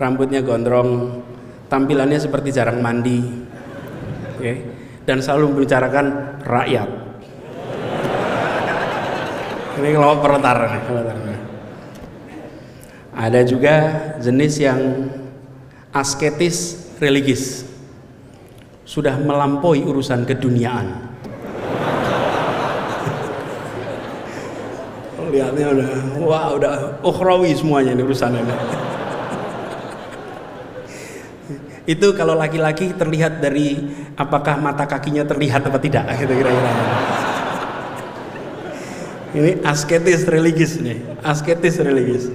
rambutnya gondrong, tampilannya seperti jarang mandi, okay? dan selalu membicarakan rakyat. Ini kelompok proletar. Ada juga jenis yang asketis religis, sudah melampaui urusan keduniaan. Lihatnya udah wah udah ukhrawi semuanya ini urusan ini. Itu kalau laki-laki terlihat dari apakah mata kakinya terlihat apa tidak gitu kira-kira ini asketis religis nih. Asketis religis.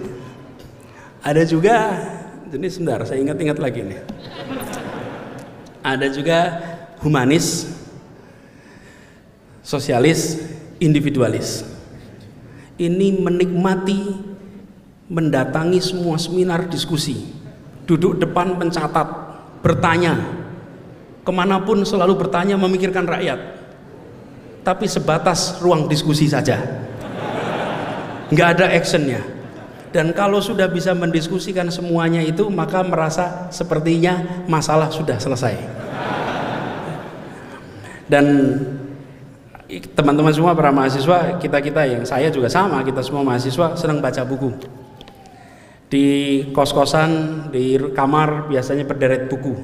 Ada juga jenis sebentar saya ingat-ingat lagi nih. Ada juga humanis sosialis individualis. Ini menikmati mendatangi semua seminar diskusi duduk depan pencatat bertanya. Ke mana pun selalu bertanya memikirkan rakyat. Tapi sebatas ruang diskusi saja nggak ada actionnya. Dan kalau sudah bisa mendiskusikan semuanya itu maka merasa sepertinya masalah sudah selesai. Dan teman-teman semua para mahasiswa kita kita yang saya juga sama kita semua mahasiswa senang baca buku. Di kos-kosan di kamar biasanya berderet buku.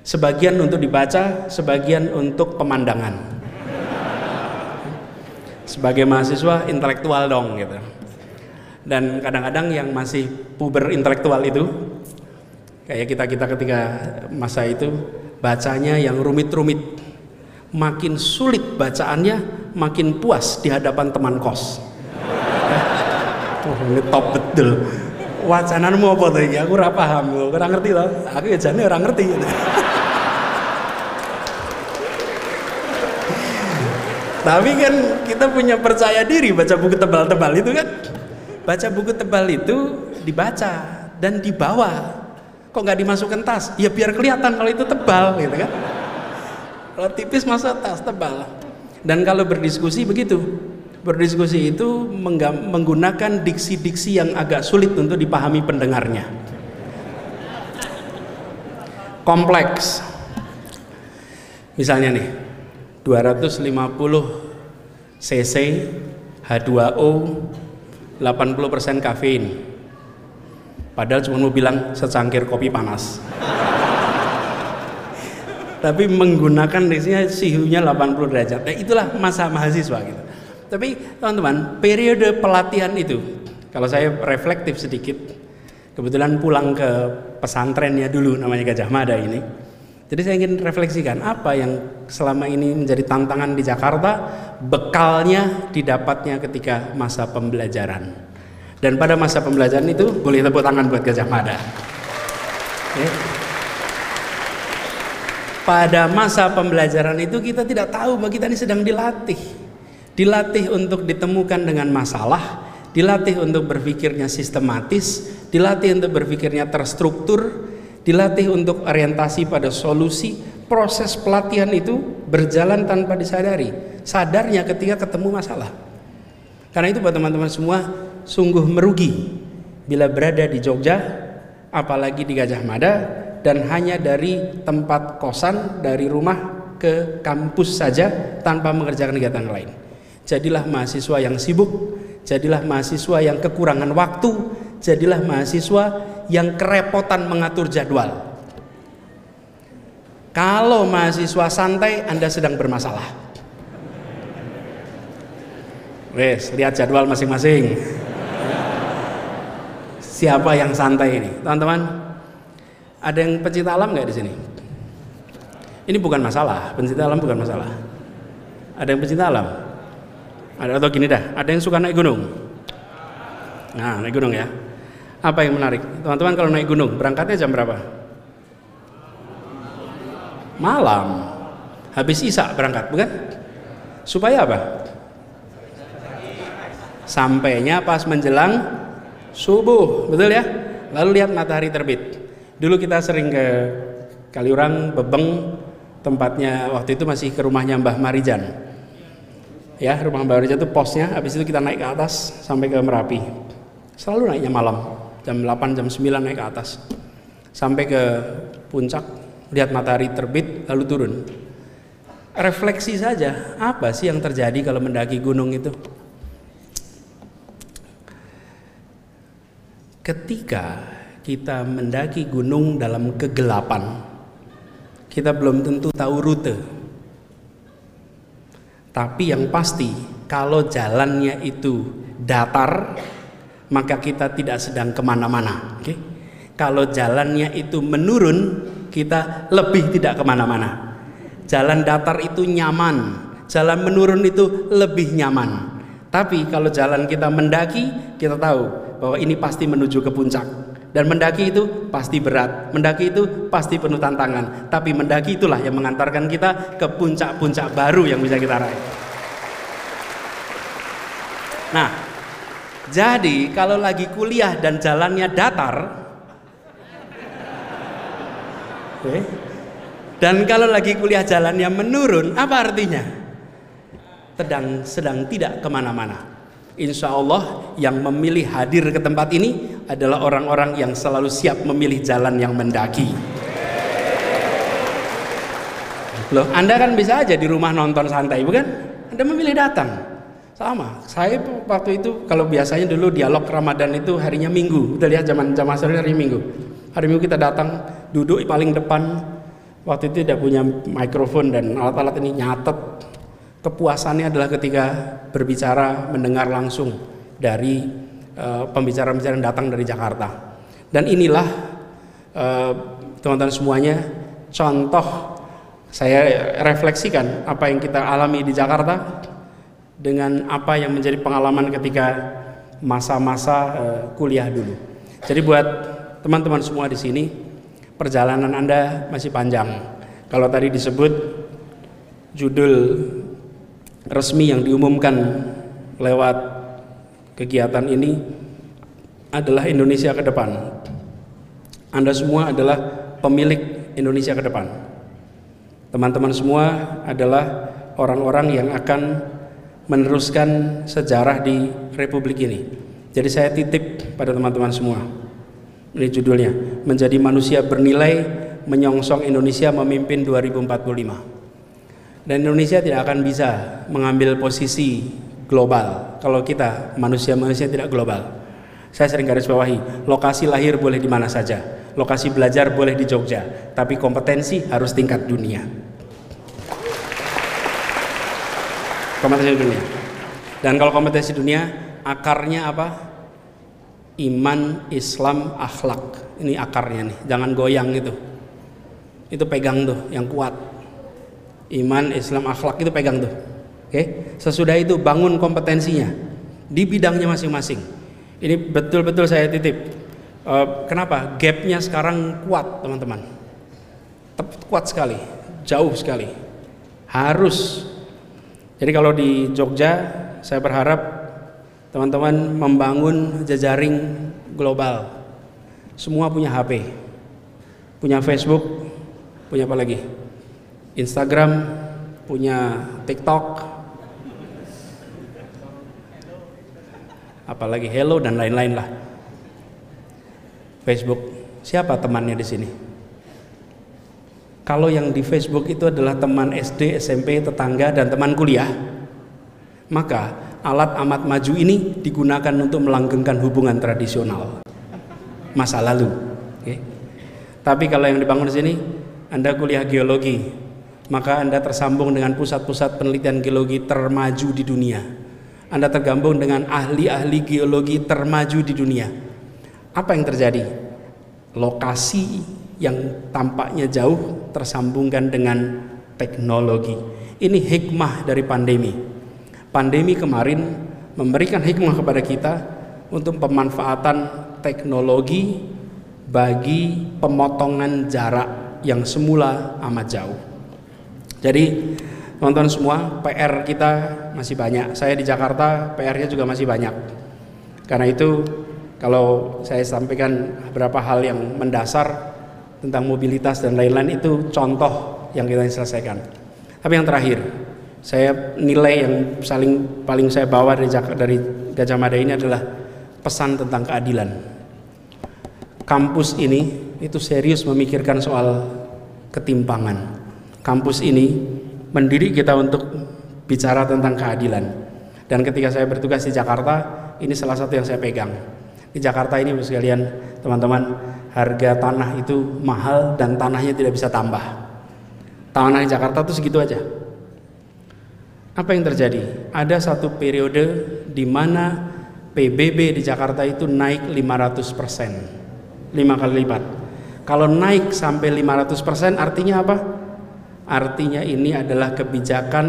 Sebagian untuk dibaca sebagian untuk pemandangan sebagai mahasiswa intelektual dong gitu dan kadang-kadang yang masih puber intelektual itu kayak kita kita ketika masa itu bacanya yang rumit-rumit makin sulit bacaannya, makin puas di hadapan teman kos. Oh, ini top betul. Wacanamu apa tuh? Aku ora paham, ora ngerti loh. Aku ya jane ora ngerti. Tapi kan kita punya percaya diri baca buku tebal-tebal itu kan. Baca buku tebal itu dibaca dan dibawa. Kok nggak dimasukkan tas? Ya biar kelihatan kalau itu tebal gitu kan. Kalau tipis masa tas tebal. Dan kalau berdiskusi begitu. Berdiskusi itu menggunakan diksi-diksi yang agak sulit untuk dipahami pendengarnya. Kompleks. Misalnya nih, 250 cc H2O 80% kafein. Padahal cuma mau bilang secangkir kopi panas tapi menggunakan diksinya suhunya 80 derajat. Nah, itulah masa mahasiswa gitu. Tapi teman-teman, periode pelatihan itu kalau saya reflektif sedikit, kebetulan pulang ke pesantrennya dulu namanya Gajah Mada ini. Jadi saya ingin refleksikan apa yang selama ini menjadi tantangan di Jakarta, bekalnya didapatnya ketika masa pembelajaran. Dan pada masa pembelajaran itu boleh tepuk tangan buat Gajah Mada. Okay pada masa pembelajaran itu kita tidak tahu bahwa kita ini sedang dilatih. Dilatih untuk ditemukan dengan masalah, dilatih untuk berpikirnya sistematis, dilatih untuk berpikirnya terstruktur, dilatih untuk orientasi pada solusi. Proses pelatihan itu berjalan tanpa disadari. Sadarnya ketika ketemu masalah. Karena itu buat teman-teman semua sungguh merugi bila berada di Jogja, apalagi di Gajah Mada, dan hanya dari tempat kosan dari rumah ke kampus saja tanpa mengerjakan kegiatan lain. Jadilah mahasiswa yang sibuk, jadilah mahasiswa yang kekurangan waktu, jadilah mahasiswa yang kerepotan mengatur jadwal. Kalau mahasiswa santai, Anda sedang bermasalah. Wes, lihat jadwal masing-masing. Siapa yang santai ini? Teman-teman, ada yang pencinta alam nggak di sini? Ini bukan masalah, pencinta alam bukan masalah. Ada yang pencinta alam? Ada atau gini dah, ada yang suka naik gunung? Nah, naik gunung ya. Apa yang menarik? Teman-teman kalau naik gunung, berangkatnya jam berapa? Malam. Habis isak berangkat, bukan? Supaya apa? Sampainya pas menjelang subuh, betul ya? Lalu lihat matahari terbit. Dulu kita sering ke Kaliurang, Bebeng, tempatnya waktu itu masih ke rumahnya Mbah Marijan. Ya, rumah Mbah Marijan itu posnya, habis itu kita naik ke atas sampai ke Merapi. Selalu naiknya malam, jam 8, jam 9 naik ke atas. Sampai ke puncak, lihat matahari terbit, lalu turun. Refleksi saja, apa sih yang terjadi kalau mendaki gunung itu? Ketika kita mendaki gunung dalam kegelapan, kita belum tentu tahu rute. Tapi yang pasti, kalau jalannya itu datar, maka kita tidak sedang ke mana-mana. Okay? Kalau jalannya itu menurun, kita lebih tidak ke mana-mana. Jalan datar itu nyaman, jalan menurun itu lebih nyaman. Tapi kalau jalan kita mendaki, kita tahu bahwa ini pasti menuju ke puncak. Dan mendaki itu pasti berat, mendaki itu pasti penuh tantangan. Tapi mendaki itulah yang mengantarkan kita ke puncak-puncak baru yang bisa kita raih. Nah, jadi kalau lagi kuliah dan jalannya datar, okay, dan kalau lagi kuliah jalannya menurun, apa artinya? Sedang sedang tidak ke mana-mana. Insya Allah yang memilih hadir ke tempat ini adalah orang-orang yang selalu siap memilih jalan yang mendaki. Loh, Anda kan bisa aja di rumah nonton santai, bukan? Anda memilih datang. Sama, saya waktu itu kalau biasanya dulu dialog Ramadan itu harinya Minggu, kita lihat zaman zaman hari Minggu. Hari Minggu kita datang, duduk paling depan. Waktu itu tidak punya mikrofon dan alat-alat ini nyatet Kepuasannya adalah ketika berbicara mendengar langsung dari uh, pembicara-pembicara yang datang dari Jakarta. Dan inilah uh, teman-teman semuanya contoh saya refleksikan apa yang kita alami di Jakarta dengan apa yang menjadi pengalaman ketika masa-masa uh, kuliah dulu. Jadi buat teman-teman semua di sini perjalanan Anda masih panjang. Kalau tadi disebut judul resmi yang diumumkan lewat kegiatan ini adalah Indonesia ke depan. Anda semua adalah pemilik Indonesia ke depan. Teman-teman semua adalah orang-orang yang akan meneruskan sejarah di republik ini. Jadi saya titip pada teman-teman semua. Ini judulnya, menjadi manusia bernilai menyongsong Indonesia memimpin 2045. Dan Indonesia tidak akan bisa mengambil posisi global kalau kita manusia-manusia tidak global. Saya sering garis bawahi, lokasi lahir boleh di mana saja, lokasi belajar boleh di Jogja, tapi kompetensi harus tingkat dunia. Kompetensi dunia. Dan kalau kompetensi dunia, akarnya apa? Iman, Islam, akhlak. Ini akarnya nih, jangan goyang itu. Itu pegang tuh, yang kuat iman, Islam, akhlak itu pegang tuh. Oke, sesudah itu bangun kompetensinya di bidangnya masing-masing. Ini betul-betul saya titip. Uh, kenapa? Gapnya sekarang kuat, teman-teman. Kuat sekali, jauh sekali. Harus. Jadi kalau di Jogja, saya berharap teman-teman membangun jejaring global. Semua punya HP, punya Facebook, punya apa lagi? Instagram, punya TikTok, apalagi Hello dan lain-lain lah. Facebook, siapa temannya di sini? Kalau yang di Facebook itu adalah teman SD, SMP, tetangga, dan teman kuliah, maka alat amat maju ini digunakan untuk melanggengkan hubungan tradisional masa lalu. Okay. Tapi kalau yang dibangun di sini, Anda kuliah geologi, maka Anda tersambung dengan pusat-pusat penelitian geologi termaju di dunia. Anda tergabung dengan ahli-ahli geologi termaju di dunia. Apa yang terjadi? Lokasi yang tampaknya jauh tersambungkan dengan teknologi. Ini hikmah dari pandemi. Pandemi kemarin memberikan hikmah kepada kita untuk pemanfaatan teknologi bagi pemotongan jarak yang semula amat jauh. Jadi teman-teman semua PR kita masih banyak. Saya di Jakarta PR-nya juga masih banyak. Karena itu kalau saya sampaikan beberapa hal yang mendasar tentang mobilitas dan lain-lain itu contoh yang kita selesaikan. Tapi yang terakhir, saya nilai yang saling paling saya bawa dari dari Gajah Mada ini adalah pesan tentang keadilan. Kampus ini itu serius memikirkan soal ketimpangan. Kampus ini mendidik kita untuk bicara tentang keadilan. Dan ketika saya bertugas di Jakarta, ini salah satu yang saya pegang. Di Jakarta ini sekalian, teman-teman, harga tanah itu mahal dan tanahnya tidak bisa tambah. Tanah di Jakarta itu segitu aja. Apa yang terjadi? Ada satu periode di mana PBB di Jakarta itu naik 500 persen, 5 kali lipat. Kalau naik sampai 500 persen artinya apa? Artinya ini adalah kebijakan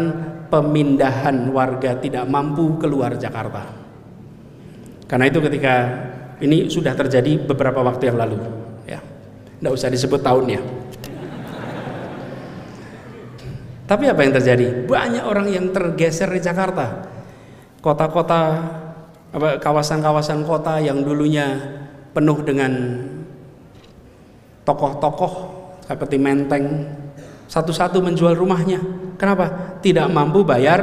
pemindahan warga tidak mampu keluar Jakarta. Karena itu ketika ini sudah terjadi beberapa waktu yang lalu, ya, tidak usah disebut tahunnya. Tapi apa yang terjadi? Banyak orang yang tergeser di Jakarta. Kota-kota, kawasan-kawasan kota yang dulunya penuh dengan tokoh-tokoh seperti Menteng, satu-satu menjual rumahnya. Kenapa? Tidak mampu bayar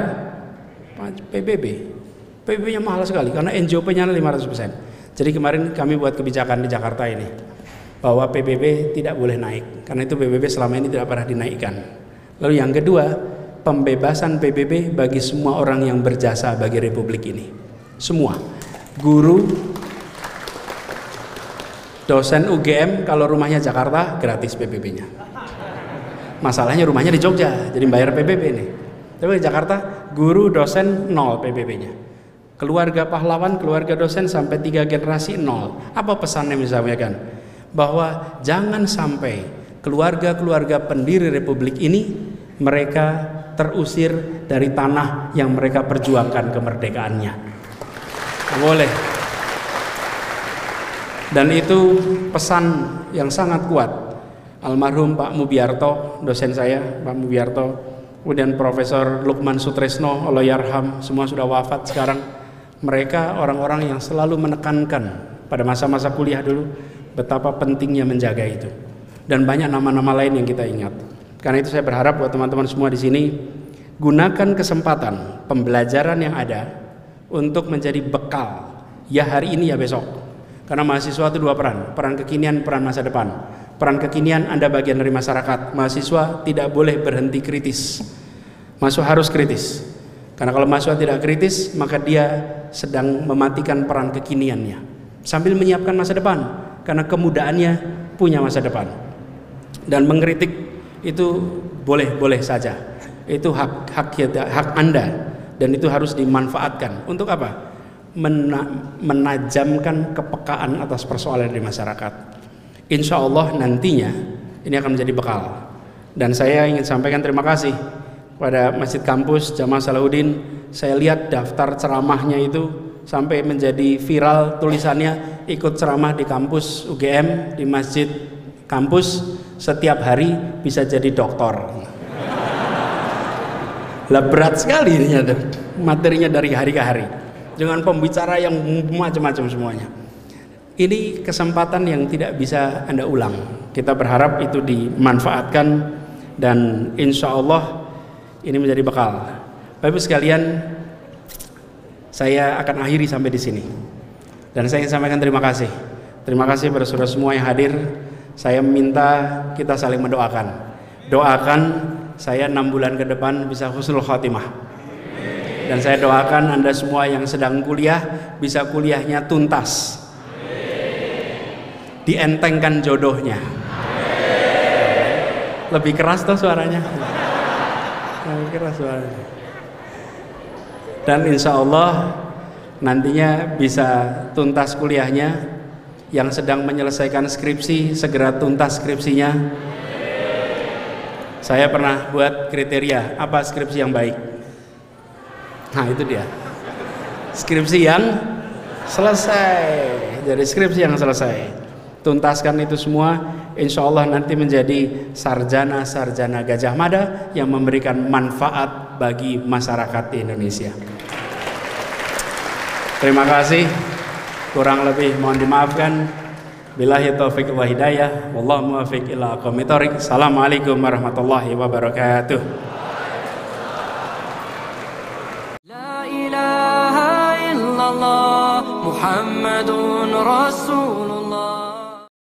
PBB. PBB-nya mahal sekali karena NJOP-nya 500%. Jadi kemarin kami buat kebijakan di Jakarta ini bahwa PBB tidak boleh naik karena itu PBB selama ini tidak pernah dinaikkan. Lalu yang kedua, pembebasan PBB bagi semua orang yang berjasa bagi republik ini. Semua. Guru, dosen UGM kalau rumahnya Jakarta gratis PBB-nya. Masalahnya rumahnya di Jogja, jadi bayar PBB nih. Tapi di Jakarta guru dosen nol PBB-nya. Keluarga pahlawan, keluarga dosen sampai tiga generasi nol. Apa pesannya misalnya kan? Bahwa jangan sampai keluarga-keluarga pendiri republik ini mereka terusir dari tanah yang mereka perjuangkan kemerdekaannya. Boleh. Dan itu pesan yang sangat kuat almarhum Pak Mubiarto, dosen saya, Pak Mubiarto, kemudian Profesor Lukman Sutresno, Allah yarham, semua sudah wafat sekarang. Mereka orang-orang yang selalu menekankan pada masa-masa kuliah dulu betapa pentingnya menjaga itu. Dan banyak nama-nama lain yang kita ingat. Karena itu saya berharap buat teman-teman semua di sini gunakan kesempatan pembelajaran yang ada untuk menjadi bekal ya hari ini ya besok. Karena mahasiswa itu dua peran, peran kekinian, peran masa depan peran kekinian Anda bagian dari masyarakat. Mahasiswa tidak boleh berhenti kritis. Mahasiswa harus kritis. Karena kalau mahasiswa tidak kritis, maka dia sedang mematikan peran kekiniannya. Sambil menyiapkan masa depan. Karena kemudaannya punya masa depan. Dan mengkritik itu boleh-boleh saja. Itu hak hak hak Anda dan itu harus dimanfaatkan. Untuk apa? Mena menajamkan kepekaan atas persoalan di masyarakat insya Allah nantinya ini akan menjadi bekal. Dan saya ingin sampaikan terima kasih pada Masjid Kampus Jamaah Salahuddin. Saya lihat daftar ceramahnya itu sampai menjadi viral tulisannya ikut ceramah di kampus UGM di Masjid Kampus setiap hari bisa jadi dokter. Lah berat sekali ini materinya dari hari ke hari dengan pembicara yang macam-macam semuanya. Ini kesempatan yang tidak bisa Anda ulang. Kita berharap itu dimanfaatkan dan insya Allah ini menjadi bekal. Bapak Ibu sekalian, saya akan akhiri sampai di sini. Dan saya ingin sampaikan terima kasih. Terima kasih pada saudara semua yang hadir. Saya minta kita saling mendoakan. Doakan saya enam bulan ke depan bisa husnul khatimah. Dan saya doakan Anda semua yang sedang kuliah bisa kuliahnya tuntas dientengkan jodohnya lebih keras tuh suaranya lebih keras suaranya dan insya Allah nantinya bisa tuntas kuliahnya yang sedang menyelesaikan skripsi segera tuntas skripsinya. Saya pernah buat kriteria apa skripsi yang baik? Nah itu dia. Skripsi yang selesai. Jadi skripsi yang selesai. Tuntaskan itu semua. Insya Allah nanti menjadi sarjana-sarjana Gajah Mada yang memberikan manfaat bagi masyarakat di Indonesia. Terima kasih. Kurang lebih mohon dimaafkan. Billahi taufik wa hidayah. Wallahu muwaffiq ila aqwamit Assalamualaikum warahmatullahi wabarakatuh. La ilaha illallah Muhammadun Rasul